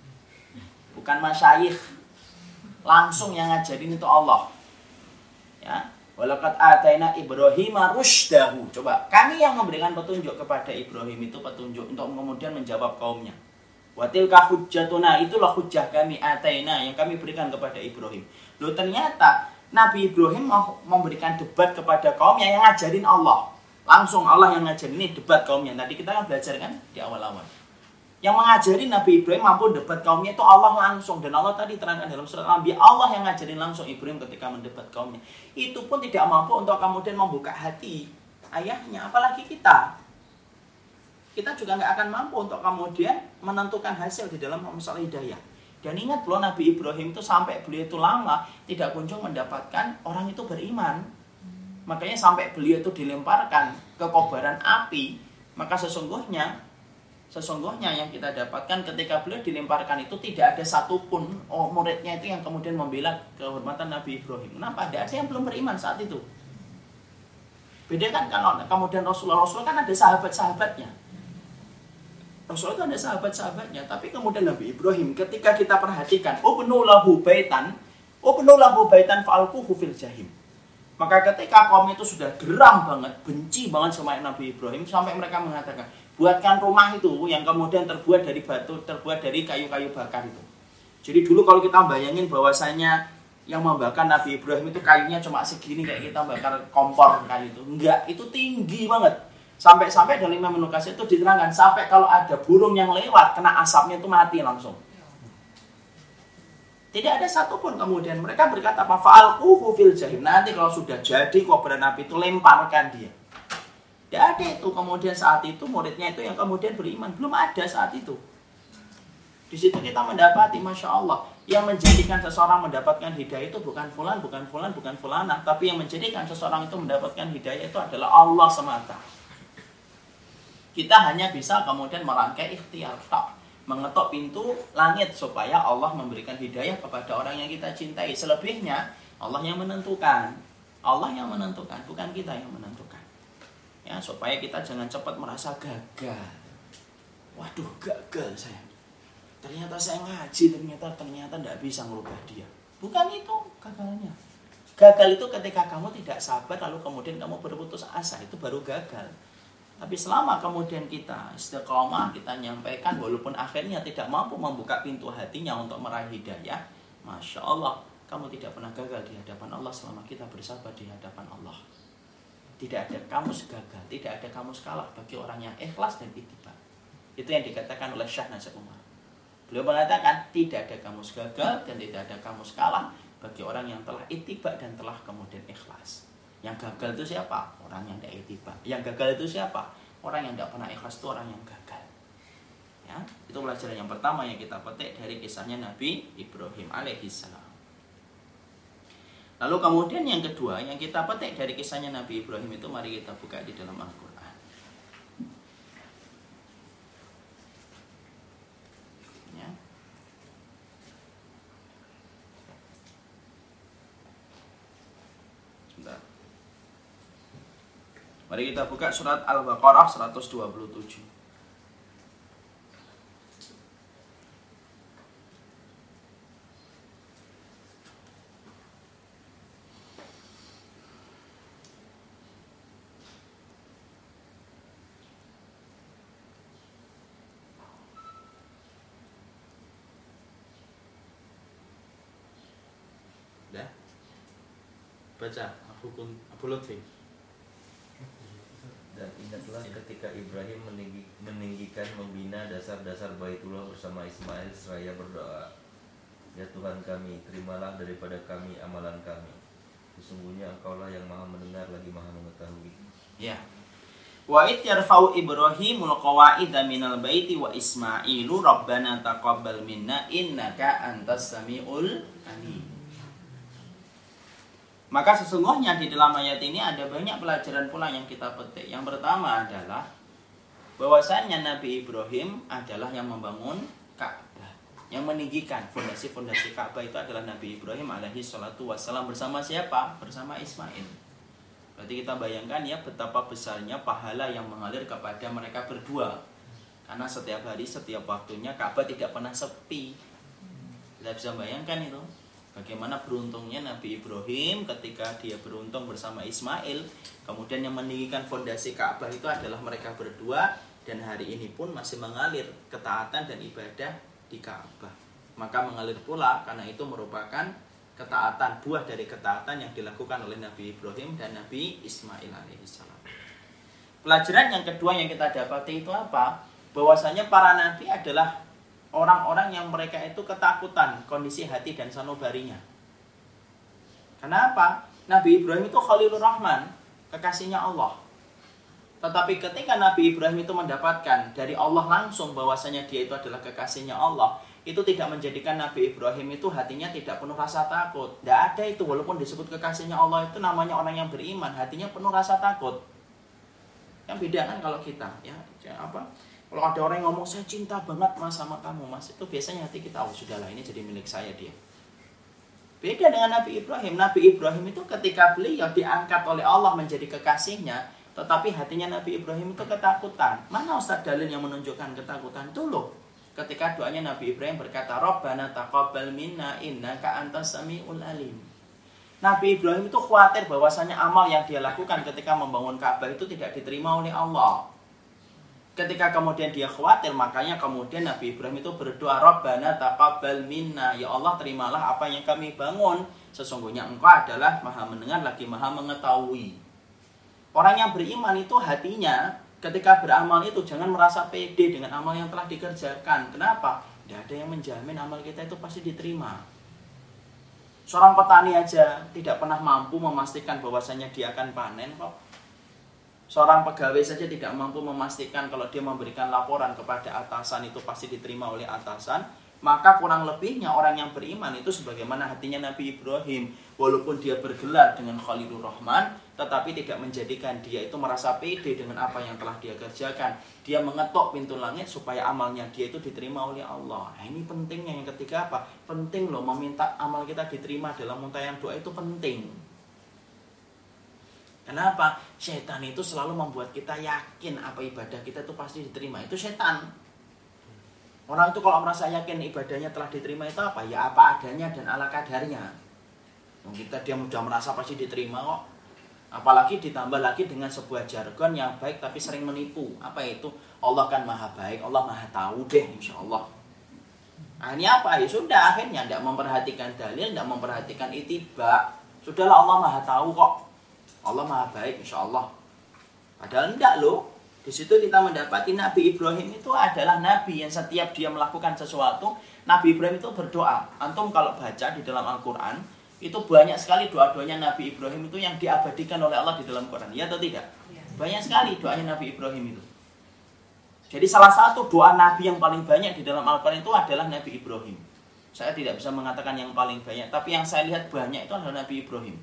Bukan masyayikh. Langsung yang ngajarin itu Allah. Ya, Walakat ataina Ibrahim rusdahu. Coba, kami yang memberikan petunjuk kepada Ibrahim itu petunjuk untuk kemudian menjawab kaumnya. Watilka hujjatuna itulah hujjah kami ataina yang kami berikan kepada Ibrahim. Loh ternyata Nabi Ibrahim mau memberikan debat kepada kaumnya yang ngajarin Allah. Langsung Allah yang ngajarin ini debat kaumnya. Tadi kita kan belajar kan di awal-awal. Yang mengajari Nabi Ibrahim mampu debat kaumnya itu Allah langsung dan Allah tadi terangkan dalam surat Al-Anbiya Allah yang ngajarin langsung Ibrahim ketika mendebat kaumnya. Itu pun tidak mampu untuk kemudian membuka hati ayahnya apalagi kita kita juga nggak akan mampu untuk kemudian menentukan hasil di dalam masalah hidayah. Dan ingat loh Nabi Ibrahim itu sampai beliau itu lama tidak kunjung mendapatkan orang itu beriman. Makanya sampai beliau itu dilemparkan ke kobaran api, maka sesungguhnya sesungguhnya yang kita dapatkan ketika beliau dilemparkan itu tidak ada satupun oh, muridnya itu yang kemudian membela kehormatan Nabi Ibrahim. Kenapa? Ada yang belum beriman saat itu. Beda kan kalau kemudian Rasulullah Rasul kan ada sahabat-sahabatnya. Rasulullah itu ada sahabat-sahabatnya, tapi kemudian Nabi Ibrahim ketika kita perhatikan, oh lahu baitan, oh lahu baitan fa'alkuhu fil jahim. Maka ketika kaum itu sudah geram banget, benci banget sama Nabi Ibrahim sampai mereka mengatakan, buatkan rumah itu yang kemudian terbuat dari batu, terbuat dari kayu-kayu bakar itu. Jadi dulu kalau kita bayangin bahwasanya yang membakar Nabi Ibrahim itu kayunya cuma segini kayak kita bakar kompor kayu itu. Enggak, itu tinggi banget. Sampai-sampai dalam Imam Nukasi itu diterangkan sampai kalau ada burung yang lewat kena asapnya itu mati langsung. Tidak ada satupun kemudian mereka berkata apa fa'alquhu fil jahim. Nanti kalau sudah jadi kobaran api itu lemparkan dia. Tidak ada itu kemudian saat itu muridnya itu yang kemudian beriman belum ada saat itu. Di situ kita mendapati masya Allah yang menjadikan seseorang mendapatkan hidayah itu bukan fulan, bukan fulan, bukan fulana, tapi yang menjadikan seseorang itu mendapatkan hidayah itu adalah Allah semata. Kita hanya bisa kemudian merangkai ikhtiar tak mengetok pintu langit supaya Allah memberikan hidayah kepada orang yang kita cintai. Selebihnya Allah yang menentukan. Allah yang menentukan, bukan kita yang menentukan. Ya, supaya kita jangan cepat merasa gagal. Waduh, gagal saya. Ternyata saya ngaji, ternyata ternyata tidak bisa merubah dia. Bukan itu gagalnya. Gagal itu ketika kamu tidak sabar lalu kemudian kamu berputus asa, itu baru gagal. Tapi selama kemudian kita istiqomah, kita nyampaikan walaupun akhirnya tidak mampu membuka pintu hatinya untuk meraih hidayah, Masya Allah, kamu tidak pernah gagal di hadapan Allah selama kita bersabar di hadapan Allah. Tidak ada kamu gagal, tidak ada kamu kalah bagi orang yang ikhlas dan itibar. Itu yang dikatakan oleh Syah Nasir Umar. Beliau mengatakan tidak ada kamu gagal dan tidak ada kamu kalah bagi orang yang telah itibar dan telah kemudian ikhlas. Yang gagal itu siapa? Orang yang tidak itibar. Yang gagal itu siapa? Orang yang tidak pernah ikhlas itu orang yang gagal. Ya, itu pelajaran yang pertama yang kita petik dari kisahnya Nabi Ibrahim alaihissalam. Lalu kemudian yang kedua yang kita petik dari kisahnya Nabi Ibrahim itu mari kita buka di dalam Al-Quran. Mari kita buka surat Al-Baqarah 127. baca Abu Abu Lutfi ingatlah ketika Ibrahim meninggi, meninggikan membina dasar-dasar Baitullah bersama Ismail seraya berdoa. Ya Tuhan kami, terimalah daripada kami amalan kami. Sesungguhnya Engkaulah yang Maha mendengar lagi Maha mengetahui. Ya. Wa id yarfa'u Ibrahimul qawaida minal baiti wa Ismailu rabbana taqabbal minna innaka antas samiul alim. Maka sesungguhnya di dalam ayat ini ada banyak pelajaran pula yang kita petik. Yang pertama adalah bahwasanya Nabi Ibrahim adalah yang membangun Ka'bah. Yang meninggikan fondasi-fondasi Ka'bah itu adalah Nabi Ibrahim alaihi salatu wassalam bersama siapa? Bersama Ismail. Berarti kita bayangkan ya betapa besarnya pahala yang mengalir kepada mereka berdua. Karena setiap hari, setiap waktunya Ka'bah tidak pernah sepi. Kita bisa bayangkan itu Bagaimana beruntungnya Nabi Ibrahim ketika dia beruntung bersama Ismail, kemudian yang meninggikan fondasi Ka'bah itu adalah mereka berdua dan hari ini pun masih mengalir ketaatan dan ibadah di Ka'bah. Maka mengalir pula karena itu merupakan ketaatan buah dari ketaatan yang dilakukan oleh Nabi Ibrahim dan Nabi Ismail alaihissalam. Pelajaran yang kedua yang kita dapati itu apa? Bahwasanya para nabi adalah orang-orang yang mereka itu ketakutan kondisi hati dan sanubarinya. Kenapa? Nabi Ibrahim itu Khalilur Rahman, kekasihnya Allah. Tetapi ketika Nabi Ibrahim itu mendapatkan dari Allah langsung bahwasanya dia itu adalah kekasihnya Allah, itu tidak menjadikan Nabi Ibrahim itu hatinya tidak penuh rasa takut. Tidak ada itu walaupun disebut kekasihnya Allah itu namanya orang yang beriman, hatinya penuh rasa takut. Yang beda kan kalau kita, ya, apa? Kalau ada orang yang ngomong saya cinta banget mas sama kamu mas, itu biasanya hati kita oh sudahlah ini jadi milik saya dia. Beda dengan Nabi Ibrahim. Nabi Ibrahim itu ketika beliau diangkat oleh Allah menjadi kekasihnya, tetapi hatinya Nabi Ibrahim itu ketakutan. Mana Ustaz dalil yang menunjukkan ketakutan? Itu loh. Ketika doanya Nabi Ibrahim berkata, Rabbana taqabbal minna innaka antas samiul alim. Nabi Ibrahim itu khawatir bahwasanya amal yang dia lakukan ketika membangun Ka'bah itu tidak diterima oleh Allah. Ketika kemudian dia khawatir, makanya kemudian Nabi Ibrahim itu berdoa, Rabbana taqabbal minna. Ya Allah, terimalah apa yang kami bangun. Sesungguhnya engkau adalah maha mendengar lagi maha mengetahui. Orang yang beriman itu hatinya ketika beramal itu jangan merasa pede dengan amal yang telah dikerjakan. Kenapa? Tidak ada yang menjamin amal kita itu pasti diterima. Seorang petani aja tidak pernah mampu memastikan bahwasanya dia akan panen kok. Seorang pegawai saja tidak mampu memastikan kalau dia memberikan laporan kepada atasan itu pasti diterima oleh atasan. Maka kurang lebihnya orang yang beriman itu sebagaimana hatinya Nabi Ibrahim. Walaupun dia bergelar dengan Khalilur Rahman, tetapi tidak menjadikan dia itu merasa pede dengan apa yang telah dia kerjakan. Dia mengetok pintu langit supaya amalnya dia itu diterima oleh Allah. Nah, ini pentingnya yang ketiga apa? Penting loh meminta amal kita diterima dalam yang doa itu penting. Kenapa? Setan itu selalu membuat kita yakin apa ibadah kita itu pasti diterima. Itu setan. Orang itu kalau merasa yakin ibadahnya telah diterima itu apa? Ya apa adanya dan ala kadarnya. Kita dia sudah merasa pasti diterima kok. Apalagi ditambah lagi dengan sebuah jargon yang baik tapi sering menipu. Apa itu? Allah kan maha baik, Allah maha tahu deh insya Allah. Ini apa? Ya sudah akhirnya tidak memperhatikan dalil, tidak memperhatikan itiba. Sudahlah Allah maha tahu kok. Allah maha baik insya Allah. Padahal tidak loh. Di situ kita mendapati Nabi Ibrahim itu adalah nabi yang setiap dia melakukan sesuatu, Nabi Ibrahim itu berdoa. Antum kalau baca di dalam Al-Qur'an, itu banyak sekali doa-doanya Nabi Ibrahim itu yang diabadikan oleh Allah di dalam Quran. Ya atau tidak? Ya. Banyak sekali doanya Nabi Ibrahim itu. Jadi salah satu doa Nabi yang paling banyak di dalam Al-Quran itu adalah Nabi Ibrahim. Saya tidak bisa mengatakan yang paling banyak, tapi yang saya lihat banyak itu adalah Nabi Ibrahim.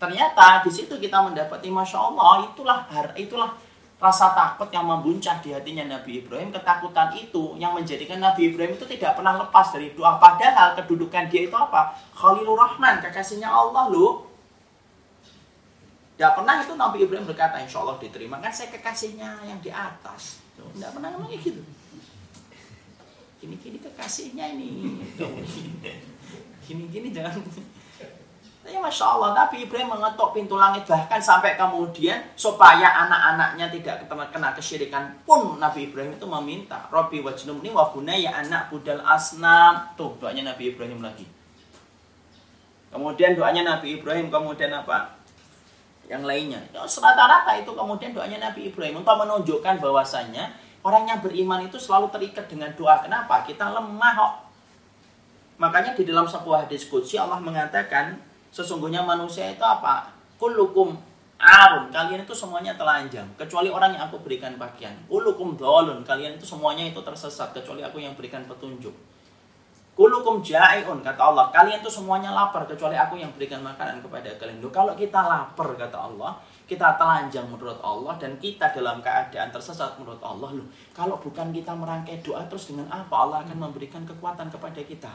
Ternyata di situ kita mendapati, masya Allah, itulah itulah rasa takut yang membuncah di hatinya Nabi Ibrahim, ketakutan itu yang menjadikan Nabi Ibrahim itu tidak pernah lepas dari doa. Padahal kedudukan dia itu apa? Khalilur Rahman, kekasihnya Allah loh. Tidak pernah itu Nabi Ibrahim berkata, insya Allah diterima. Kan saya kekasihnya yang di atas. Tidak pernah ngomong gitu. Gini-gini kekasihnya ini. Gini-gini jangan Ya Masya Allah, tapi Ibrahim mengetuk pintu langit bahkan sampai kemudian supaya anak-anaknya tidak kena kesyirikan pun Nabi Ibrahim itu meminta Robi wajnumni wa ya anak budal asnam. Tuh doanya Nabi Ibrahim lagi. Kemudian doanya Nabi Ibrahim kemudian apa? Yang lainnya. Ya, rata-rata itu kemudian doanya Nabi Ibrahim untuk menunjukkan bahwasannya orang yang beriman itu selalu terikat dengan doa. Kenapa? Kita lemah kok. Makanya di dalam sebuah hadis kudsi Allah mengatakan Sesungguhnya manusia itu apa? Kullukum arun. Kalian itu semuanya telanjang. Kecuali orang yang aku berikan pakaian. Kullukum dolun. Kalian itu semuanya itu tersesat. Kecuali aku yang berikan petunjuk. Kulukum ja'iun kata Allah. Kalian itu semuanya lapar kecuali aku yang berikan makanan kepada kalian. Loh, kalau kita lapar kata Allah, kita telanjang menurut Allah dan kita dalam keadaan tersesat menurut Allah. Loh, kalau bukan kita merangkai doa terus dengan apa Allah akan memberikan kekuatan kepada kita?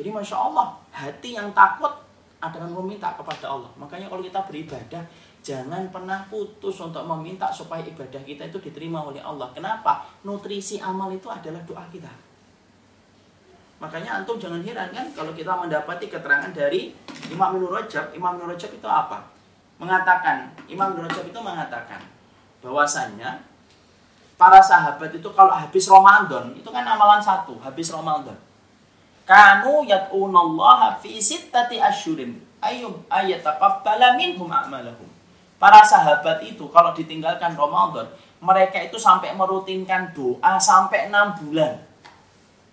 Jadi Masya Allah, hati yang takut akan meminta kepada Allah. Makanya kalau kita beribadah, jangan pernah putus untuk meminta supaya ibadah kita itu diterima oleh Allah. Kenapa? Nutrisi amal itu adalah doa kita. Makanya antum jangan heran kan kalau kita mendapati keterangan dari Imam Ibnu Rajab. Imam Ibnu Rajab itu apa? Mengatakan, Imam Ibnu Rajab itu mengatakan bahwasannya para sahabat itu kalau habis Ramadan, itu kan amalan satu, habis Ramadan kanu yat'unallaha fi sittati asyurin ayyum ayataqabbala minhum a'malahum. Para sahabat itu kalau ditinggalkan Ramadan, mereka itu sampai merutinkan doa sampai enam bulan.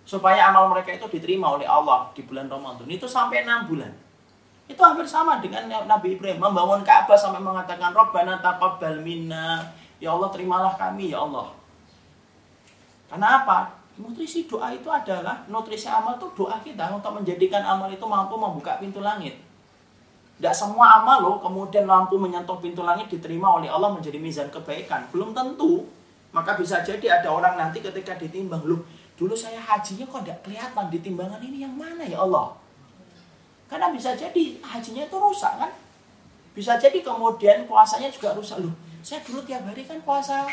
Supaya amal mereka itu diterima oleh Allah di bulan Ramadan. Itu sampai enam bulan. Itu hampir sama dengan Nabi Ibrahim membangun Ka'bah sampai mengatakan Rabbana taqabbal minna. Ya Allah terimalah kami ya Allah. Karena apa? Nutrisi doa itu adalah nutrisi amal itu doa kita untuk menjadikan amal itu mampu membuka pintu langit. Tidak semua amal loh kemudian mampu menyentuh pintu langit diterima oleh Allah menjadi mizan kebaikan. Belum tentu. Maka bisa jadi ada orang nanti ketika ditimbang loh dulu saya hajinya kok tidak kelihatan di timbangan ini yang mana ya Allah. Karena bisa jadi hajinya itu rusak kan. Bisa jadi kemudian puasanya juga rusak loh. Saya dulu tiap hari kan puasa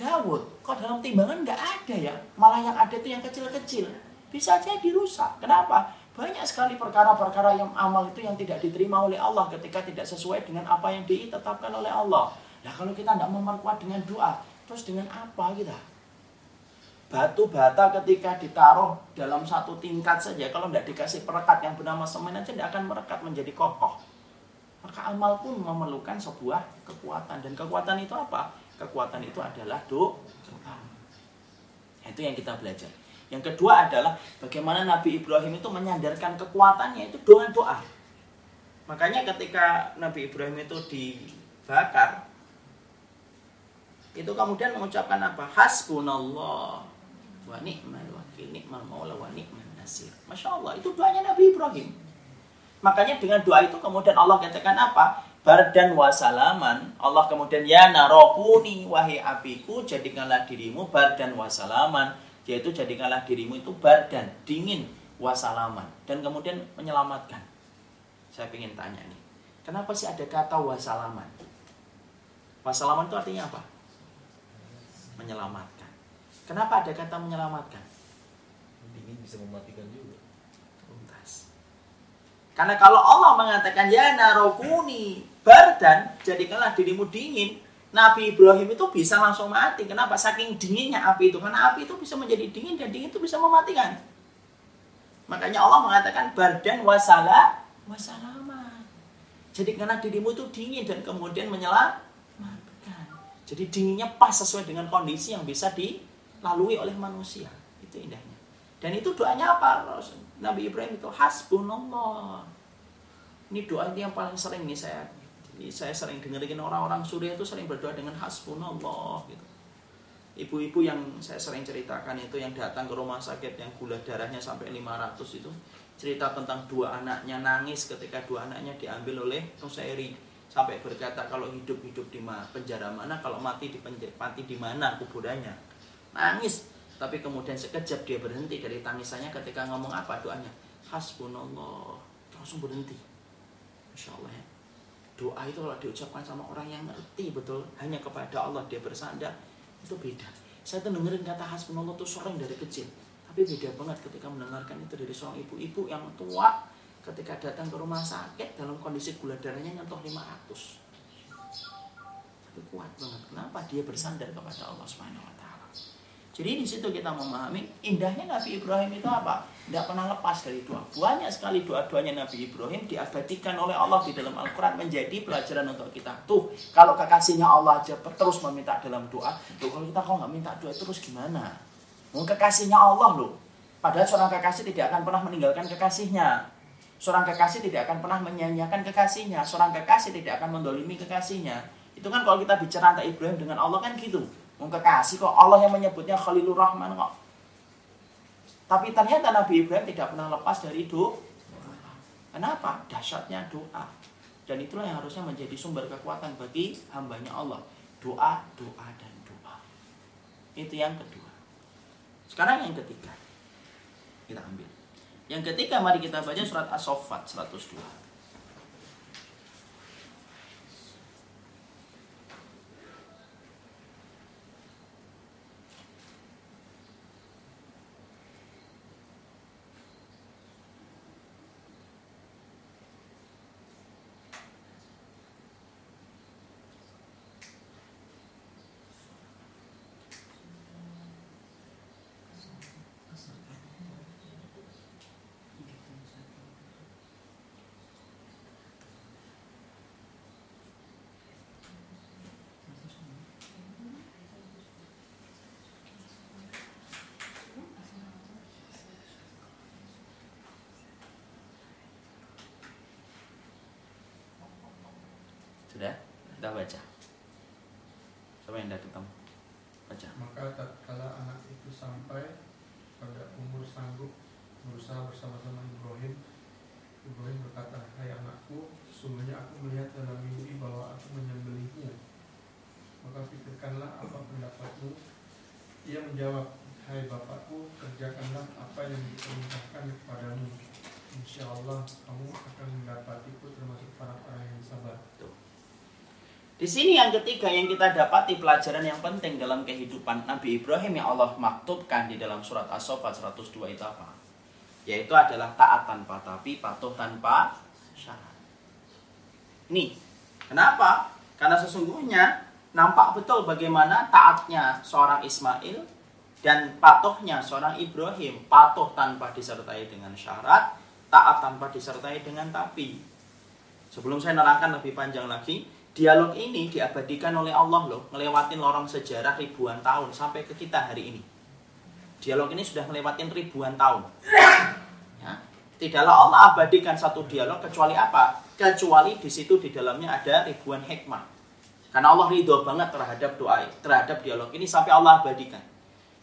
Daud, kok dalam timbangan nggak ada ya? Malah yang ada itu yang kecil-kecil. Bisa jadi rusak. Kenapa? Banyak sekali perkara-perkara yang amal itu yang tidak diterima oleh Allah ketika tidak sesuai dengan apa yang ditetapkan oleh Allah. Nah kalau kita tidak memperkuat dengan doa, terus dengan apa kita? Batu bata ketika ditaruh dalam satu tingkat saja, kalau tidak dikasih perekat yang bernama semen aja tidak akan merekat menjadi kokoh. Maka amal pun memerlukan sebuah kekuatan dan kekuatan itu apa? Kekuatan itu adalah doa. Itu yang kita belajar. Yang kedua adalah bagaimana Nabi Ibrahim itu menyandarkan kekuatannya itu dengan doa. Makanya ketika Nabi Ibrahim itu dibakar, itu kemudian mengucapkan apa? Hasbunallah wa ni'mal wakil ni'mal maula wa ni'mal nasir. Masya Allah, itu doanya Nabi Ibrahim. Makanya dengan doa itu kemudian Allah katakan apa? Bardan wasalaman. Allah kemudian ya narokuni wahai apiku jadikanlah dirimu bardan wasalaman yaitu jadikanlah dirimu itu bardan, dingin, wasalaman. Dan kemudian menyelamatkan. Saya ingin tanya nih, kenapa sih ada kata wasalaman? Wasalaman itu artinya apa? Menyelamatkan. Kenapa ada kata menyelamatkan? Dingin bisa mematikan juga. Tuntas. Karena kalau Allah mengatakan ya narokuni bardan, jadikanlah dirimu dingin, Nabi Ibrahim itu bisa langsung mati. Kenapa? Saking dinginnya api itu. Karena api itu bisa menjadi dingin dan dingin itu bisa mematikan. Makanya Allah mengatakan bardan wasala wasalama. Jadi karena dirimu itu dingin dan kemudian menyelamatkan. Jadi dinginnya pas sesuai dengan kondisi yang bisa dilalui oleh manusia. Itu indahnya. Dan itu doanya apa? Nabi Ibrahim itu hasbunallah. Ini doa yang paling sering nih saya saya sering dengerin orang-orang Suriah itu sering berdoa dengan hasbunallah gitu. Ibu-ibu yang saya sering ceritakan itu yang datang ke rumah sakit yang gula darahnya sampai 500 itu cerita tentang dua anaknya nangis ketika dua anaknya diambil oleh Nusairi. Sampai berkata kalau hidup-hidup di penjara mana? Kalau mati di penjara, mati di mana kuburannya? Nangis. Tapi kemudian sekejap dia berhenti dari tangisannya ketika ngomong apa doanya? Hasbunallah. Langsung berhenti. Masya Allah ya doa itu kalau diucapkan sama orang yang ngerti betul. Hanya kepada Allah dia bersandar itu beda. Saya tuh dengerin kata hasbunallah tuh sering dari kecil. Tapi beda banget ketika mendengarkan itu dari seorang ibu-ibu yang tua ketika datang ke rumah sakit dalam kondisi gula darahnya nyentuh 500 tapi kuat banget. Kenapa dia bersandar kepada Allah Subhanahu jadi di situ kita memahami indahnya Nabi Ibrahim itu apa tidak pernah lepas dari doa. Banyak sekali doa-doanya Nabi Ibrahim diabadikan oleh Allah di dalam Al-Quran menjadi pelajaran untuk kita. Tuh, kalau kekasihnya Allah aja terus meminta dalam doa, tuh kalau kita kok nggak minta doa terus gimana? Mau kekasihnya Allah loh. Padahal seorang kekasih tidak akan pernah meninggalkan kekasihnya. Seorang kekasih tidak akan pernah menyanyiakan kekasihnya. Seorang kekasih tidak akan mendolimi kekasihnya. Itu kan kalau kita bicara tentang Ibrahim dengan Allah kan gitu. Mau kekasih kok Allah yang menyebutnya Khalilur Rahman kok tapi ternyata Nabi Ibrahim tidak pernah lepas dari doa. Kenapa? Dahsyatnya doa. Dan itulah yang harusnya menjadi sumber kekuatan bagi hambanya Allah. Doa, doa, dan doa. Itu yang kedua. Sekarang yang ketiga. Kita ambil. Yang ketiga mari kita baca surat As-Soffat 102. Sudah? Kita baca. Siapa yang tidak ketemu? Baca. Maka tatkala anak itu sampai pada umur sanggup berusaha bersama-sama Ibrahim, Ibrahim berkata, Hai anakku, sesungguhnya aku melihat dalam mimpi bahwa aku menyembelihmu. Maka pikirkanlah apa pendapatmu. Ia menjawab, Hai bapakku, kerjakanlah apa yang diperintahkan kepadamu. Insya Allah kamu akan mendapatiku termasuk para orang yang sabar. Tuh. Di sini yang ketiga yang kita dapati pelajaran yang penting dalam kehidupan Nabi Ibrahim yang Allah maktubkan di dalam surat As-Saffat 102 itu apa? Yaitu adalah taat tanpa tapi, patuh tanpa syarat. Nih, kenapa? Karena sesungguhnya nampak betul bagaimana taatnya seorang Ismail dan patuhnya seorang Ibrahim. Patuh tanpa disertai dengan syarat, taat tanpa disertai dengan tapi. Sebelum saya nerangkan lebih panjang lagi, dialog ini diabadikan oleh Allah loh, ngelewatin lorong sejarah ribuan tahun sampai ke kita hari ini. Dialog ini sudah ngelewatin ribuan tahun. Ya. Tidaklah Allah abadikan satu dialog kecuali apa? Kecuali di situ di dalamnya ada ribuan hikmah. Karena Allah ridho banget terhadap doa, terhadap dialog ini sampai Allah abadikan.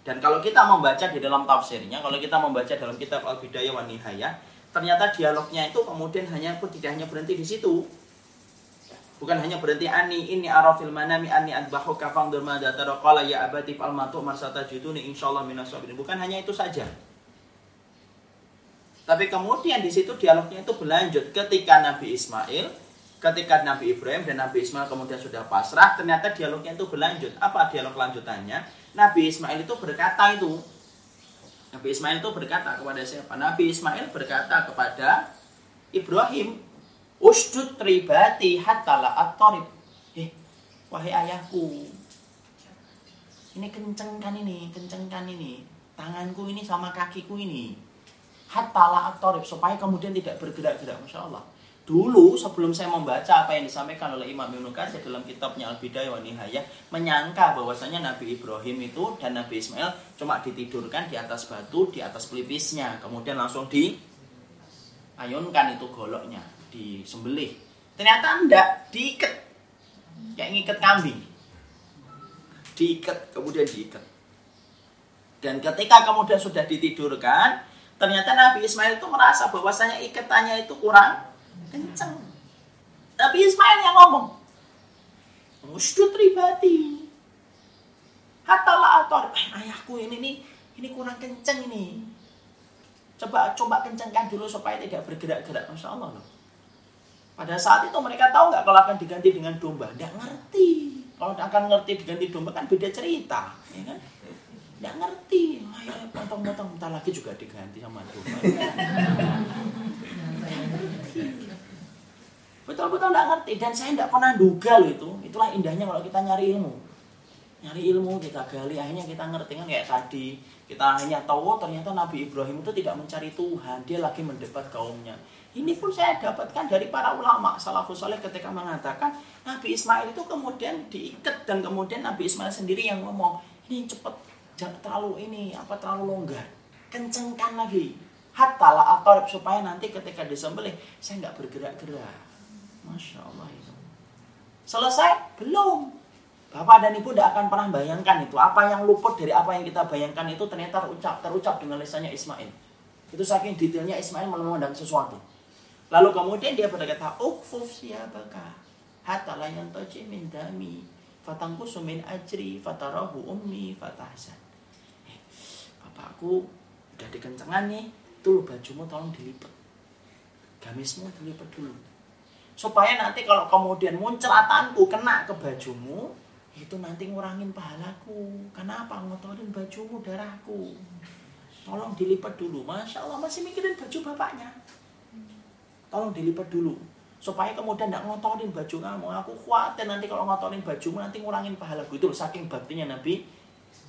Dan kalau kita membaca di dalam tafsirnya, kalau kita membaca dalam kitab Al-Bidayah wa Nihayah, ternyata dialognya itu kemudian hanya tidak hanya berhenti di situ. Bukan hanya berhenti ani ini arafil manami ani adbahu kafang dermada qala ya abati fal matu marsata juduni insyaallah minas Bukan hanya itu saja. Tapi kemudian di situ dialognya itu berlanjut ketika Nabi Ismail ketika Nabi Ibrahim dan Nabi Ismail kemudian sudah pasrah, ternyata dialognya itu berlanjut. Apa dialog lanjutannya? Nabi Ismail itu berkata itu. Nabi Ismail itu berkata kepada siapa? Nabi Ismail berkata kepada Ibrahim, Usdud ribati hatta la at-tarib. Eh, wahai ayahku, ini kencengkan ini, kencengkan ini. Tanganku ini sama kakiku ini. Hatta la at-tarib, supaya kemudian tidak bergerak-gerak. Masya Allah Dulu sebelum saya membaca apa yang disampaikan oleh Imam Ibnu Katsir dalam kitabnya Al-Bidayah wa Nihayah menyangka bahwasanya Nabi Ibrahim itu dan Nabi Ismail cuma ditidurkan di atas batu, di atas pelipisnya, kemudian langsung diayunkan itu goloknya, disembelih. Ternyata enggak, diikat. Kayak ngikat kambing. Diikat, kemudian diikat. Dan ketika kemudian sudah ditidurkan, ternyata Nabi Ismail itu merasa bahwasanya ikatannya itu kurang kenceng tapi Ismail yang ngomong musdud ribati hatalah atau eh, ayahku ini nih ini kurang kenceng ini coba coba kencengkan dulu supaya tidak bergerak-gerak masya Allah loh pada saat itu mereka tahu nggak kalau akan diganti dengan domba? Tidak ngerti. Kalau akan ngerti diganti domba kan beda cerita ya kan? Tidak ngerti. Ayo potong-potong bentar lagi juga diganti sama domba. Betul-betul nggak ngerti. Dan saya nggak pernah duga loh itu. Itulah indahnya kalau kita nyari ilmu. Nyari ilmu kita gali akhirnya kita ngerti kan kayak tadi. Kita hanya tahu oh, ternyata Nabi Ibrahim itu tidak mencari Tuhan. Dia lagi mendebat kaumnya ini pun saya dapatkan dari para ulama salafus soleh ketika mengatakan Nabi Ismail itu kemudian diikat dan kemudian Nabi Ismail sendiri yang ngomong ini cepet jangan terlalu ini apa terlalu longgar kencengkan lagi hatta la supaya nanti ketika disembelih saya nggak bergerak-gerak Masya Allah itu. Selesai? Belum. Bapak dan Ibu tidak akan pernah bayangkan itu. Apa yang luput dari apa yang kita bayangkan itu ternyata terucap, terucap dengan lisannya Ismail. Itu saking detailnya Ismail memandang sesuatu. Lalu kemudian dia berkata, Ukfuf siabaka, hatta layan toji min dami, fatangku sumin ajri, fatarahu ummi, fatahsan. Eh, bapakku udah dikencengan nih, tuh bajumu tolong dilipat. Gamismu dilipat dulu. Supaya nanti kalau kemudian muncratanku kena ke bajumu itu nanti ngurangin pahalaku. Kenapa ngotorin bajumu darahku? Tolong dilipat dulu. Masya Allah masih mikirin baju bapaknya tolong dilipat dulu. Supaya kemudian tidak ngotorin baju kamu. Aku khawatir nanti kalau ngotorin bajumu nanti ngurangin pahalaku itu saking baktinya Nabi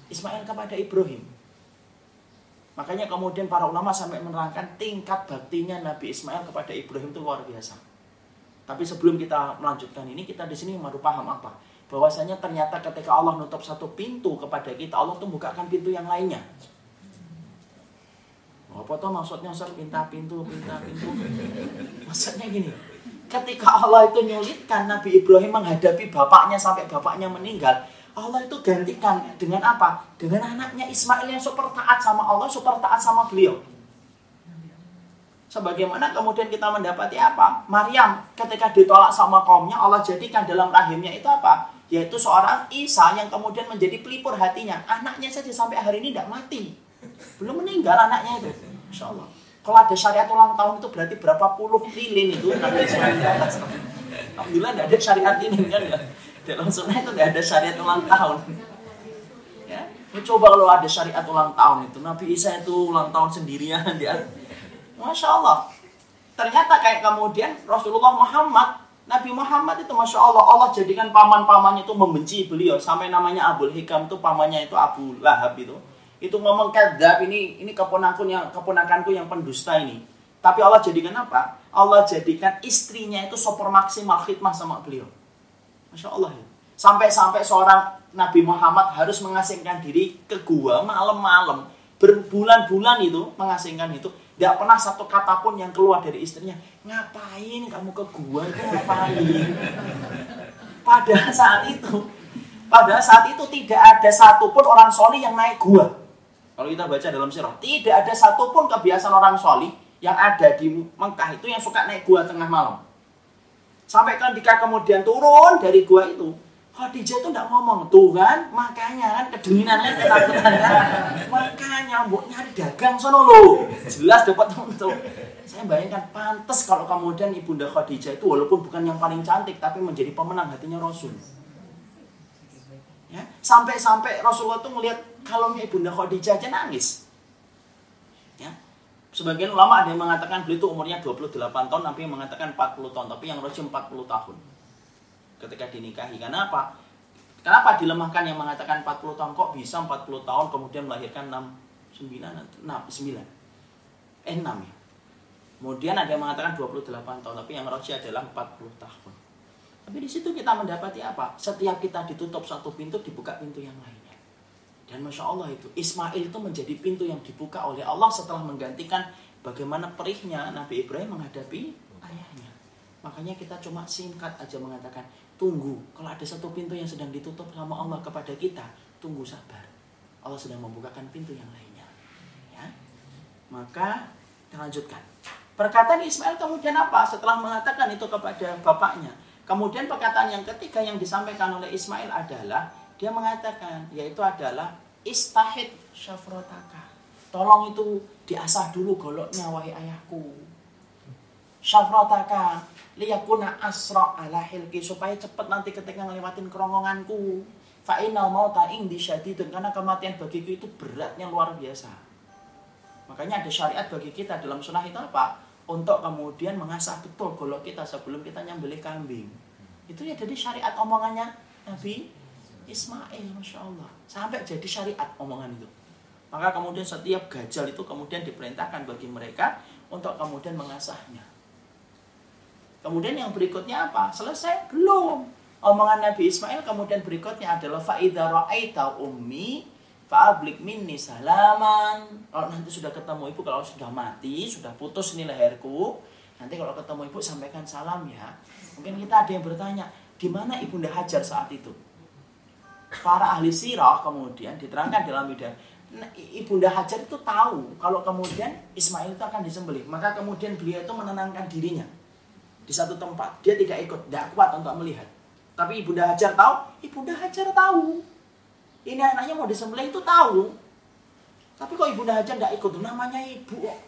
Ismail kepada Ibrahim. Makanya kemudian para ulama sampai menerangkan tingkat baktinya Nabi Ismail kepada Ibrahim itu luar biasa. Tapi sebelum kita melanjutkan ini, kita di sini baru paham apa? Bahwasanya ternyata ketika Allah nutup satu pintu kepada kita, Allah tuh bukakan pintu yang lainnya. Apa tuh maksudnya Ustaz pinta pintu, pinta pintu? Maksudnya gini, ketika Allah itu nyulitkan Nabi Ibrahim menghadapi bapaknya sampai bapaknya meninggal, Allah itu gantikan dengan apa? Dengan anaknya Ismail yang super taat sama Allah, super taat sama beliau. Sebagaimana kemudian kita mendapati apa? Maryam ketika ditolak sama kaumnya Allah jadikan dalam rahimnya itu apa? Yaitu seorang Isa yang kemudian menjadi pelipur hatinya. Anaknya saja sampai hari ini tidak mati. Belum meninggal anaknya itu. Insya Allah. Kalau ada syariat ulang tahun itu berarti berapa puluh lilin itu. Alhamdulillah tidak ada syariat ini kan ya. Dalam sunnah itu tidak ada syariat ulang tahun. Ya. Coba kalau ada syariat ulang tahun itu. Nabi Isa itu ulang tahun sendirian. Dia Masya Allah. Ternyata kayak kemudian Rasulullah Muhammad Nabi Muhammad itu Masya Allah, Allah jadikan paman-pamannya itu membenci beliau. Sampai namanya Abul Hikam itu pamannya itu Abu Lahab itu. Itu ngomong kadzab ini ini keponakanku yang keponakanku yang pendusta ini. Tapi Allah jadikan apa? Allah jadikan istrinya itu super maksimal khidmah sama beliau. Masya Allah ya. Sampai-sampai seorang Nabi Muhammad harus mengasingkan diri ke gua malam-malam. Berbulan-bulan itu mengasingkan itu. Tidak pernah satu kata pun yang keluar dari istrinya. Ngapain kamu ke gua itu ngapain? Pada saat itu, pada saat itu tidak ada satupun orang soli yang naik gua. Kalau kita baca dalam sirah, tidak ada satupun kebiasaan orang soli yang ada di Mekah itu yang suka naik gua tengah malam. Sampai kan ketika kemudian turun dari gua itu, Khadijah itu tidak ngomong, tuh kan, makanya kan kedinginan kan ketakutan kan. Makanya mbok nyari dagang sono lo. Jelas dapat tuh. Saya bayangkan pantas kalau kemudian Ibunda Khadijah itu walaupun bukan yang paling cantik tapi menjadi pemenang hatinya Rasul. Ya, sampai-sampai Rasulullah itu melihat kalungnya Ibunda Khadijah aja nangis. Ya. Sebagian ulama ada yang mengatakan beliau itu umurnya 28 tahun, tapi yang mengatakan 40 tahun, tapi yang rajin 40 tahun ketika dinikahi. Kenapa? Kenapa dilemahkan yang mengatakan 40 tahun kok bisa 40 tahun kemudian melahirkan 6 9 6 9 eh 6 ya. Kemudian ada yang mengatakan 28 tahun tapi yang roji adalah 40 tahun. Tapi di situ kita mendapati apa? Setiap kita ditutup satu pintu dibuka pintu yang lainnya. Dan masya Allah itu Ismail itu menjadi pintu yang dibuka oleh Allah setelah menggantikan bagaimana perihnya Nabi Ibrahim menghadapi ayahnya. Makanya kita cuma singkat aja mengatakan Tunggu, kalau ada satu pintu yang sedang ditutup sama Allah kepada kita, tunggu sabar. Allah sedang membukakan pintu yang lainnya. Ya. Maka kita lanjutkan. Perkataan Ismail kemudian apa? Setelah mengatakan itu kepada bapaknya. Kemudian perkataan yang ketiga yang disampaikan oleh Ismail adalah dia mengatakan yaitu adalah istahid syafrotaka. Tolong itu diasah dulu goloknya wahai ayahku. Syafrotaka liyakuna asra ala hilki supaya cepat nanti ketika ngelewatin kerongkonganku fa innal mauta indi syadidun karena kematian bagiku itu beratnya luar biasa makanya ada syariat bagi kita dalam sunnah itu apa untuk kemudian mengasah betul golok kita sebelum kita nyembelih kambing itu ya jadi syariat omongannya Nabi Ismail Masya Allah sampai jadi syariat omongan itu maka kemudian setiap gajal itu kemudian diperintahkan bagi mereka untuk kemudian mengasahnya Kemudian yang berikutnya apa? Selesai? Belum. Omongan Nabi Ismail kemudian berikutnya adalah faida ra'aita ummi fa'ablik minni salaman. Kalau nanti sudah ketemu ibu, kalau sudah mati, sudah putus ini leherku, nanti kalau ketemu ibu sampaikan salam ya. Mungkin kita ada yang bertanya, di mana ibunda Hajar saat itu? Para ahli sirah kemudian diterangkan dalam media nah, Ibunda Hajar itu tahu kalau kemudian Ismail itu akan disembelih. Maka kemudian beliau itu menenangkan dirinya di satu tempat. Dia tidak ikut, tidak kuat untuk melihat. Tapi Ibunda Hajar tahu, Ibunda Hajar tahu. Ini anaknya mau disembelih itu tahu. Tapi kok Ibunda Hajar tidak ikut, namanya ibu kok.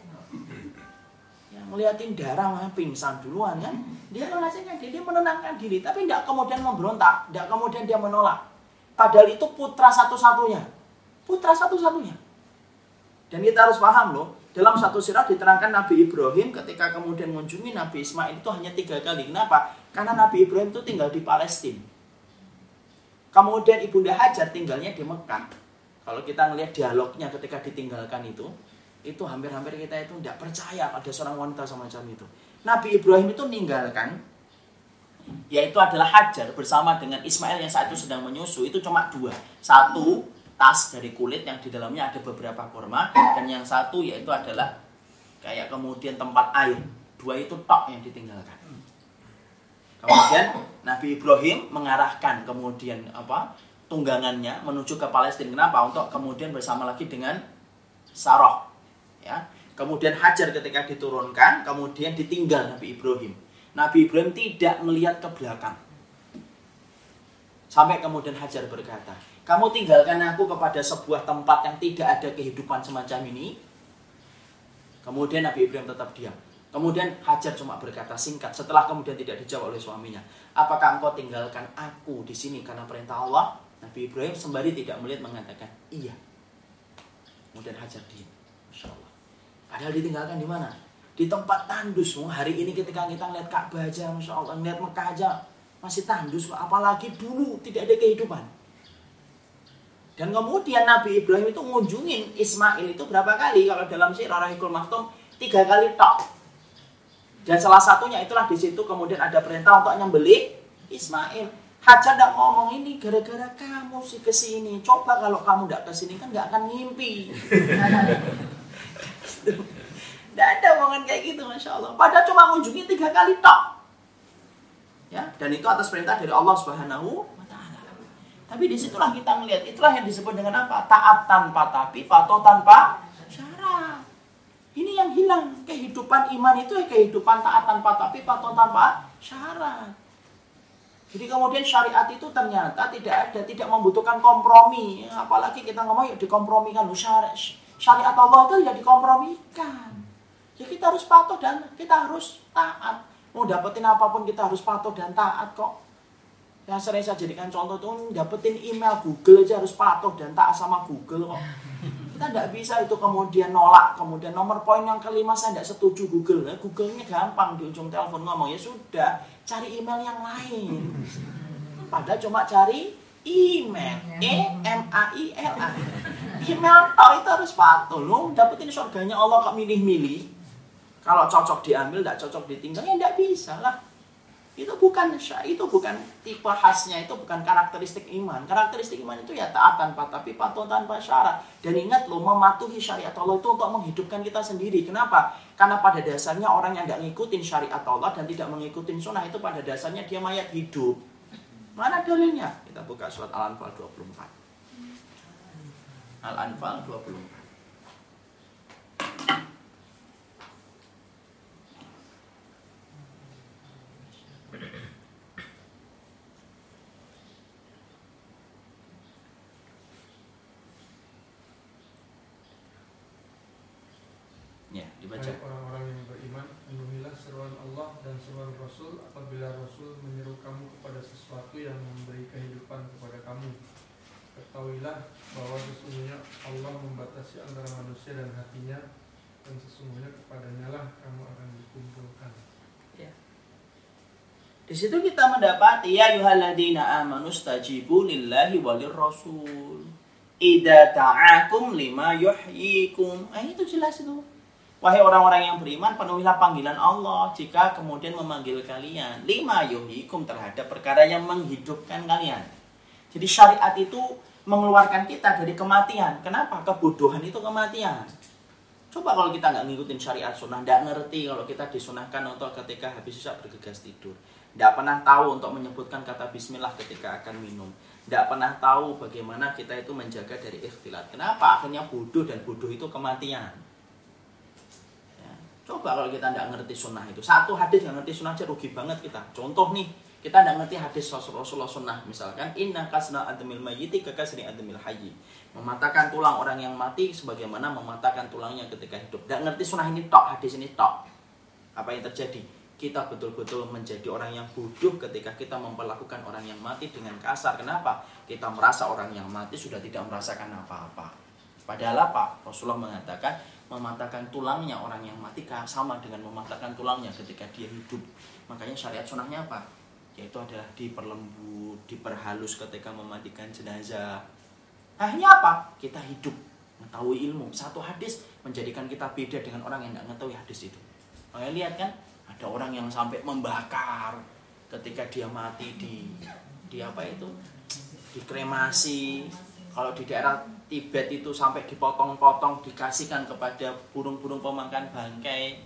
Yang melihatin darah mah pingsan duluan kan. Dia mengasihkan diri, dia menenangkan diri. Tapi tidak kemudian memberontak, tidak kemudian dia menolak. Padahal itu putra satu-satunya. Putra satu-satunya. Dan kita harus paham loh, dalam satu sirah diterangkan Nabi Ibrahim ketika kemudian mengunjungi Nabi Ismail itu hanya tiga kali. Kenapa? Karena Nabi Ibrahim itu tinggal di Palestina. Kemudian Ibunda Hajar tinggalnya di Mekah. Kalau kita melihat dialognya ketika ditinggalkan itu, itu hampir-hampir kita itu tidak percaya ada seorang wanita semacam itu. Nabi Ibrahim itu meninggalkan, yaitu adalah Hajar bersama dengan Ismail yang saat itu sedang menyusu, itu cuma dua. Satu, tas dari kulit yang di dalamnya ada beberapa kurma dan yang satu yaitu adalah kayak kemudian tempat air dua itu tok yang ditinggalkan kemudian Nabi Ibrahim mengarahkan kemudian apa tunggangannya menuju ke Palestina. Kenapa? Untuk kemudian bersama lagi dengan Saroh ya. Kemudian Hajar ketika diturunkan kemudian ditinggal Nabi Ibrahim. Nabi Ibrahim tidak melihat ke belakang. Sampai kemudian Hajar berkata kamu tinggalkan aku kepada sebuah tempat yang tidak ada kehidupan semacam ini. Kemudian Nabi Ibrahim tetap diam. Kemudian Hajar cuma berkata singkat setelah kemudian tidak dijawab oleh suaminya. Apakah engkau tinggalkan aku di sini karena perintah Allah? Nabi Ibrahim sembari tidak melihat mengatakan iya. Kemudian Hajar diam. Masya Allah. Padahal ditinggalkan di mana? di tempat tandus. Hari ini ketika kita ngeliat Ka'bah aja, Masya Allah, ngeliat Mekah aja, masih tandus. Apalagi dulu tidak ada kehidupan. Dan kemudian Nabi Ibrahim itu ngunjungin Ismail itu berapa kali? Kalau dalam Sirah Rahikul Maktum, tiga kali tok. Dan salah satunya itulah di situ kemudian ada perintah untuk nyembeli Ismail. Hajar tidak ngomong ini gara-gara kamu sih ke sini. Coba kalau kamu tidak ke sini kan nggak akan ngimpi. Tidak ada omongan kayak gitu, masya Allah. Padahal cuma mengunjungi tiga kali tok. Ya, dan itu atas perintah dari Allah Subhanahu wa taala. Tapi di situlah kita melihat, itulah yang disebut dengan apa? Taat tanpa tapi, patuh tanpa syarat. Ini yang hilang. Kehidupan iman itu ya kehidupan taat tanpa tapi, patuh tanpa syarat. Jadi kemudian syariat itu ternyata tidak ada, tidak membutuhkan kompromi. Apalagi kita ngomong ya dikompromikan. Syariat, syariat Allah itu tidak dikompromikan. Ya kita harus patuh dan kita harus taat. Mau dapetin apa pun kita harus patuh dan taat kok. Yang sering saya jadikan contoh tuh dapetin email Google aja harus patuh dan taat sama Google kok. Kita tidak bisa itu kemudian nolak. Kemudian nomor poin yang kelima saya tidak setuju Google. Nah, Google-nya gampang di ujung telepon ngomong ya sudah cari email yang lain. Padahal cuma cari email. E M A I L A. Email oh, itu harus patuh. Lu dapetin surganya Allah kok milih-milih. Kalau cocok diambil, tidak cocok ditinggal, ya tidak bisa lah. Itu bukan itu bukan tipe khasnya, itu bukan karakteristik iman. Karakteristik iman itu ya taat tanpa tapi patuh tanpa syarat. Dan ingat loh, mematuhi syariat Allah itu untuk menghidupkan kita sendiri. Kenapa? Karena pada dasarnya orang yang tidak mengikuti syariat Allah dan tidak mengikuti sunnah itu pada dasarnya dia mayat hidup. Mana dalilnya? Kita buka surat Al-Anfal 24. Al-Anfal 24. Ya, dibaca. Orang-orang yang beriman, penuhilah seruan Allah dan seruan Rasul apabila Rasul menyeru kamu kepada sesuatu yang memberi kehidupan kepada kamu. Ketahuilah bahwa sesungguhnya Allah membatasi antara manusia dan hatinya dan sesungguhnya kepadanya lah kamu akan dikumpulkan. Di situ kita mendapati ya yuhalladina amanu stajibu lillahi walir rasul. Ida ta'akum lima yuhyikum. Eh, itu jelas itu. Wahai orang-orang yang beriman, penuhilah panggilan Allah jika kemudian memanggil kalian. Lima yuhyikum terhadap perkara yang menghidupkan kalian. Jadi syariat itu mengeluarkan kita dari kematian. Kenapa? Kebodohan itu kematian. Coba kalau kita nggak ngikutin syariat sunnah, nggak ngerti kalau kita disunahkan untuk ketika habis sisa bergegas tidur. Nggak pernah tahu untuk menyebutkan kata bismillah ketika akan minum. Nggak pernah tahu bagaimana kita itu menjaga dari ikhtilat. Kenapa? Akhirnya bodoh dan bodoh itu kematian. Coba kalau kita nggak ngerti sunnah itu. Satu hadis yang ngerti sunnah aja rugi banget kita. Contoh nih, kita nggak ngerti hadis Rasulullah sunnah. Misalkan, inna kasna ademil mayyiti kekasri ademil hayyi. Mematahkan tulang orang yang mati sebagaimana mematahkan tulangnya ketika hidup. Nggak ngerti sunnah ini tok, hadis ini tok. Apa yang terjadi? kita betul-betul menjadi orang yang bodoh ketika kita memperlakukan orang yang mati dengan kasar. Kenapa? Kita merasa orang yang mati sudah tidak merasakan apa-apa. Padahal apa? Rasulullah mengatakan mematahkan tulangnya orang yang mati sama dengan mematahkan tulangnya ketika dia hidup. Makanya syariat sunnahnya apa? Yaitu adalah diperlembut, diperhalus ketika mematikan jenazah. Akhirnya apa? Kita hidup, mengetahui ilmu. Satu hadis menjadikan kita beda dengan orang yang tidak mengetahui hadis itu. Makanya lihat kan, ada orang yang sampai membakar ketika dia mati di di apa itu dikremasi kalau di daerah Tibet itu sampai dipotong-potong dikasihkan kepada burung-burung pemakan bangkai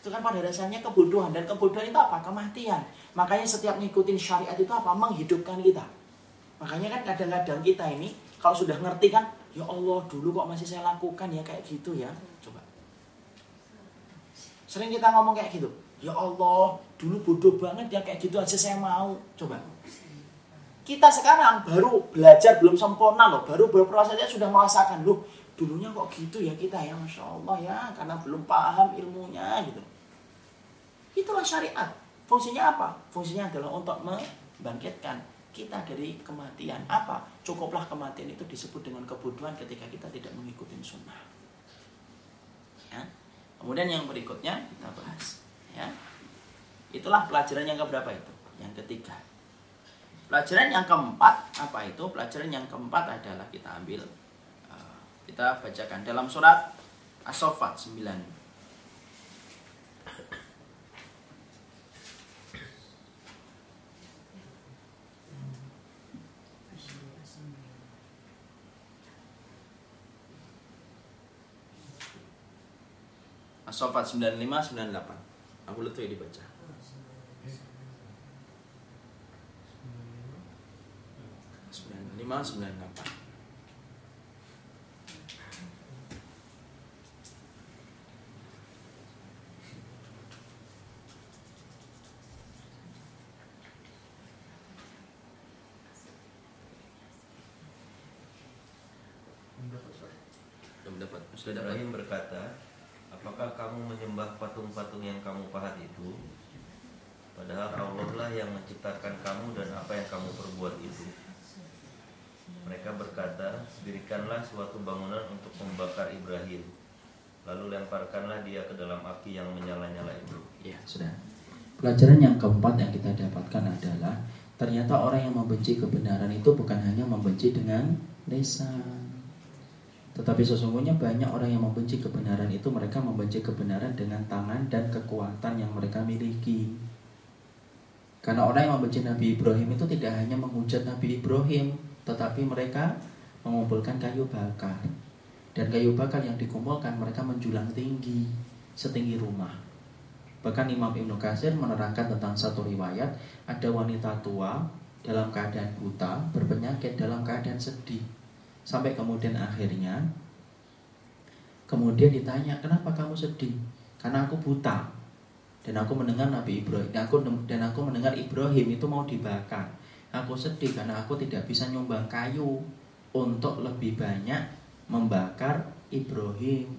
itu kan pada dasarnya kebodohan dan kebodohan itu apa kematian makanya setiap ngikutin syariat itu apa menghidupkan kita makanya kan kadang-kadang kita ini kalau sudah ngerti kan ya Allah dulu kok masih saya lakukan ya kayak gitu ya coba Sering kita ngomong kayak gitu. Ya Allah, dulu bodoh banget ya kayak gitu aja saya mau. Coba. Kita sekarang baru belajar belum sempurna loh, baru berproses saja sudah merasakan loh. Dulunya kok gitu ya kita ya, masya Allah ya, karena belum paham ilmunya gitu. Itulah syariat. Fungsinya apa? Fungsinya adalah untuk membangkitkan kita dari kematian. Apa? Cukuplah kematian itu disebut dengan kebodohan ketika kita tidak mengikuti sunnah. Ya? Kemudian yang berikutnya kita bahas ya. Itulah pelajaran yang keberapa itu? Yang ketiga. Pelajaran yang keempat apa itu? Pelajaran yang keempat adalah kita ambil uh, kita bacakan dalam surat As-Saffat 9 As-Saffat 95 98. Abu Lutfi dibaca. 95 98. Belum dapat. Sudah dapat. Ibrahim berkata, Apakah kamu menyembah patung-patung yang kamu pahat itu? Padahal Allah lah yang menciptakan kamu dan apa yang kamu perbuat itu. Mereka berkata, dirikanlah suatu bangunan untuk membakar Ibrahim. Lalu lemparkanlah dia ke dalam api yang menyala-nyala itu. Ya, sudah. Pelajaran yang keempat yang kita dapatkan adalah ternyata orang yang membenci kebenaran itu bukan hanya membenci dengan lisan. Tetapi sesungguhnya banyak orang yang membenci kebenaran itu mereka membenci kebenaran dengan tangan dan kekuatan yang mereka miliki. Karena orang yang membenci Nabi Ibrahim itu tidak hanya menghujat Nabi Ibrahim, tetapi mereka mengumpulkan kayu bakar. Dan kayu bakar yang dikumpulkan mereka menjulang tinggi, setinggi rumah. Bahkan Imam Ibnu Katsir menerangkan tentang satu riwayat, ada wanita tua dalam keadaan buta, berpenyakit dalam keadaan sedih. Sampai kemudian akhirnya kemudian ditanya, "Kenapa kamu sedih?" "Karena aku buta." Dan aku mendengar Nabi Ibrahim, dan aku dan aku mendengar Ibrahim itu mau dibakar. Aku sedih karena aku tidak bisa nyumbang kayu untuk lebih banyak membakar Ibrahim.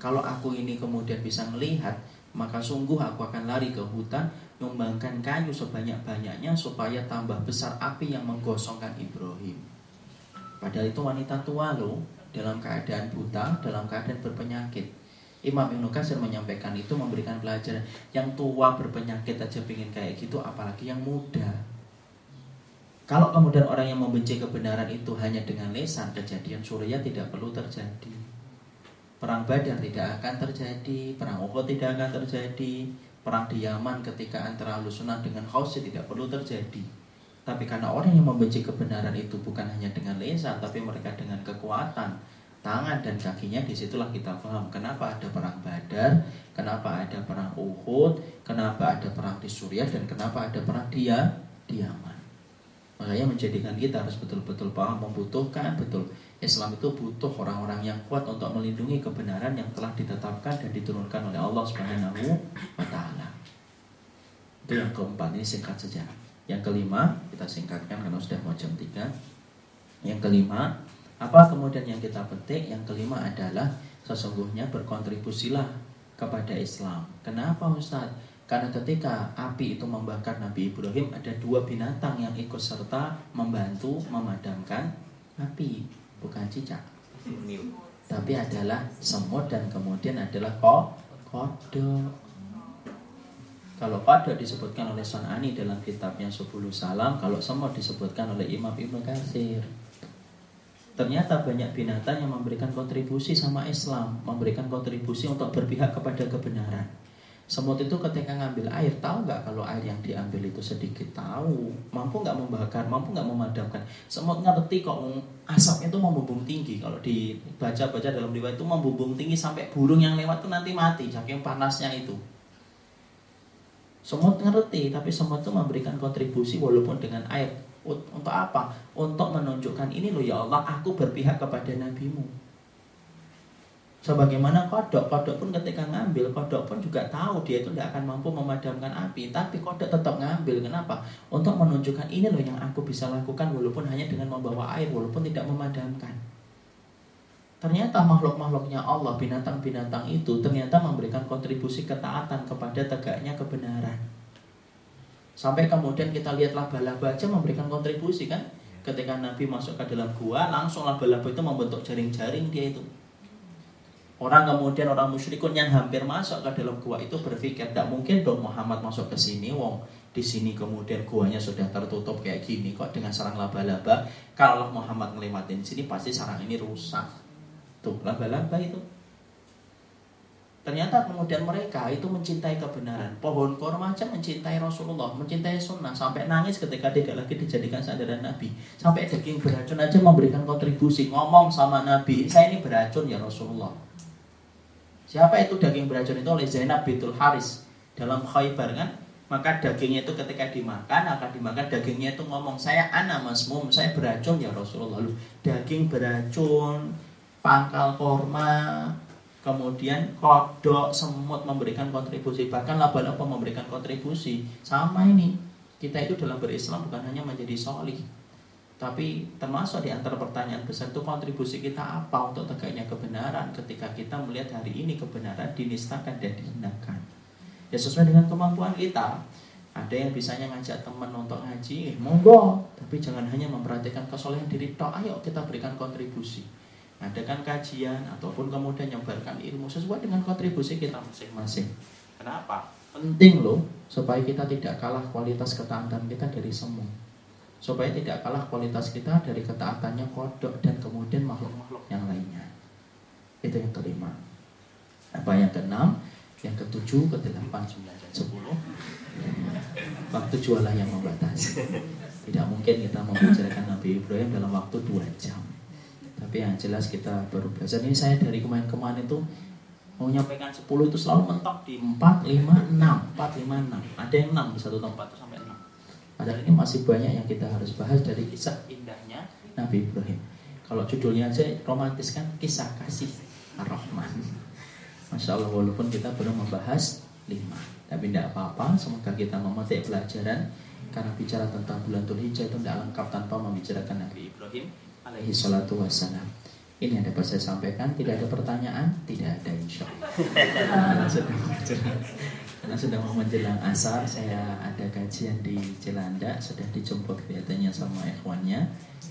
Kalau aku ini kemudian bisa melihat, maka sungguh aku akan lari ke hutan nyumbangkan kayu sebanyak-banyaknya supaya tambah besar api yang menggosongkan Ibrahim. Padahal itu wanita tua loh, dalam keadaan buta, dalam keadaan berpenyakit. Imam Ibnu Katsir menyampaikan itu memberikan pelajaran yang tua berpenyakit aja pingin kayak gitu apalagi yang muda. Kalau kemudian orang yang membenci kebenaran itu hanya dengan lesan, kejadian Surya tidak perlu terjadi. Perang Badar tidak akan terjadi, perang Uhud tidak akan terjadi, perang di Yaman ketika antara Sunnah dengan Khawsi tidak perlu terjadi. Tapi karena orang yang membenci kebenaran itu bukan hanya dengan lesan, tapi mereka dengan kekuatan, tangan dan kakinya, di situlah kita paham kenapa ada perang Badar, kenapa ada perang Uhud, kenapa ada perang di Suriah, dan kenapa ada perang di Yaman. Makanya menjadikan kita harus betul-betul paham membutuhkan betul Islam itu butuh orang-orang yang kuat untuk melindungi kebenaran yang telah ditetapkan dan diturunkan oleh Allah Subhanahu wa taala. Itu yang keempat ini singkat saja. Yang kelima, kita singkatkan karena sudah mau jam 3. Yang kelima, apa kemudian yang kita petik? Yang kelima adalah sesungguhnya berkontribusilah kepada Islam. Kenapa Ustaz? Karena ketika api itu membakar Nabi Ibrahim ada dua binatang yang ikut serta membantu memadamkan api, bukan cicak. Tapi adalah semut dan kemudian adalah kodok. Kalau kodok disebutkan oleh Sonani dalam kitabnya 10 Salam, kalau semut disebutkan oleh Imam Ibnu Katsir. Ternyata banyak binatang yang memberikan kontribusi sama Islam, memberikan kontribusi untuk berpihak kepada kebenaran. Semut itu ketika ngambil air tahu nggak kalau air yang diambil itu sedikit? Tahu. Mampu nggak membakar? Mampu nggak memadamkan? Semut ngerti kok asapnya itu membumbung tinggi. Kalau dibaca-baca dalam riwayat itu membumbung tinggi sampai burung yang lewat itu nanti mati saking panasnya itu. Semut ngerti tapi semut itu memberikan kontribusi walaupun dengan air. Untuk apa? Untuk menunjukkan ini loh ya Allah aku berpihak kepada nabimu Sebagaimana kodok, kodok pun ketika ngambil, kodok pun juga tahu dia itu tidak akan mampu memadamkan api. Tapi kodok tetap ngambil, kenapa? Untuk menunjukkan ini loh yang aku bisa lakukan walaupun hanya dengan membawa air, walaupun tidak memadamkan. Ternyata makhluk-makhluknya Allah, binatang-binatang itu ternyata memberikan kontribusi ketaatan kepada tegaknya kebenaran. Sampai kemudian kita lihat laba-laba aja memberikan kontribusi kan. Ketika Nabi masuk ke dalam gua, langsung laba-laba itu membentuk jaring-jaring dia itu Orang kemudian orang musyrikun yang hampir masuk ke dalam gua itu berpikir tidak mungkin dong Muhammad masuk ke sini, wong di sini kemudian guanya sudah tertutup kayak gini kok dengan sarang laba-laba. Kalau Muhammad ngelewatin sini pasti sarang ini rusak. Tuh laba-laba itu. Ternyata kemudian mereka itu mencintai kebenaran. Pohon korma aja mencintai Rasulullah, mencintai sunnah sampai nangis ketika tidak lagi dijadikan sandaran Nabi. Sampai daging beracun aja memberikan kontribusi ngomong sama Nabi, saya ini beracun ya Rasulullah. Siapa itu daging beracun itu? Oleh Zainab bintul Haris. Dalam Khaybar kan? Maka dagingnya itu ketika dimakan akan dimakan dagingnya itu ngomong saya anak masmum saya beracun. Ya Rasulullah. Lalu daging beracun, pangkal korma, kemudian kodok, semut memberikan kontribusi. Bahkan laba-laba memberikan kontribusi. Sama ini. Kita itu dalam berislam bukan hanya menjadi solih tapi termasuk di antara pertanyaan besar itu kontribusi kita apa untuk tegaknya kebenaran ketika kita melihat hari ini kebenaran dinistakan dan dihinakan. Ya sesuai dengan kemampuan kita. Ada yang bisanya ngajak teman untuk ngaji, monggo. Tapi jangan hanya memperhatikan kesolehan diri tok. Ayo kita berikan kontribusi. Adakan kajian ataupun kemudian nyebarkan ilmu sesuai dengan kontribusi kita masing-masing. Kenapa? Penting loh supaya kita tidak kalah kualitas ketaatan kita dari semua supaya tidak kalah kualitas kita dari ketaatannya kodok dan kemudian makhluk-makhluk yang lainnya. Itu yang kelima. Apa yang keenam? Yang ketujuh, kedelapan, sembilan, dan sepuluh. Waktu jualah yang membatasi. Tidak mungkin kita membicarakan Nabi Ibrahim dalam waktu dua jam. Tapi yang jelas kita baru belajar. Ini saya dari kemarin-kemarin itu mau nyampaikan 10 itu selalu mentok di 4, 5, 6 4, 5, 6 Ada yang 6 di satu tempat itu sampai 6 Padahal ini masih banyak yang kita harus bahas dari kisah indahnya Nabi Ibrahim. Kalau judulnya aja romantis kan kisah kasih Ar-Rahman. Masya Allah walaupun kita belum membahas lima. Tapi tidak apa-apa, semoga kita memetik pelajaran karena bicara tentang bulan Dzulhijjah itu tidak lengkap tanpa membicarakan Nabi Ibrahim alaihi salatu wassalam. Ini yang dapat saya sampaikan. Tidak ada pertanyaan, tidak ada insya Allah. Karena sudah mau menjelang asar, saya ada kajian di Jelanda, sudah dijemput kelihatannya sama ikhwannya.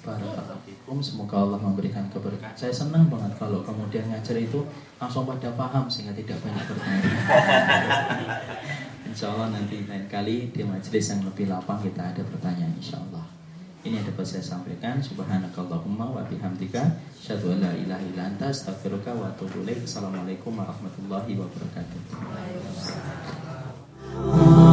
Barakallahu semoga Allah memberikan keberkahan. Saya senang banget kalau kemudian ngajar itu langsung pada paham sehingga tidak banyak bertanya. insya Allah nanti lain kali di majelis yang lebih lapang kita ada pertanyaan insya Allah. Ini yang dapat saya sampaikan. Subhanakallahumma wa bihamdika asyhadu an la ilaha illa anta astaghfiruka wa atubu ilaik. Assalamualaikum warahmatullahi wabarakatuh. Oh.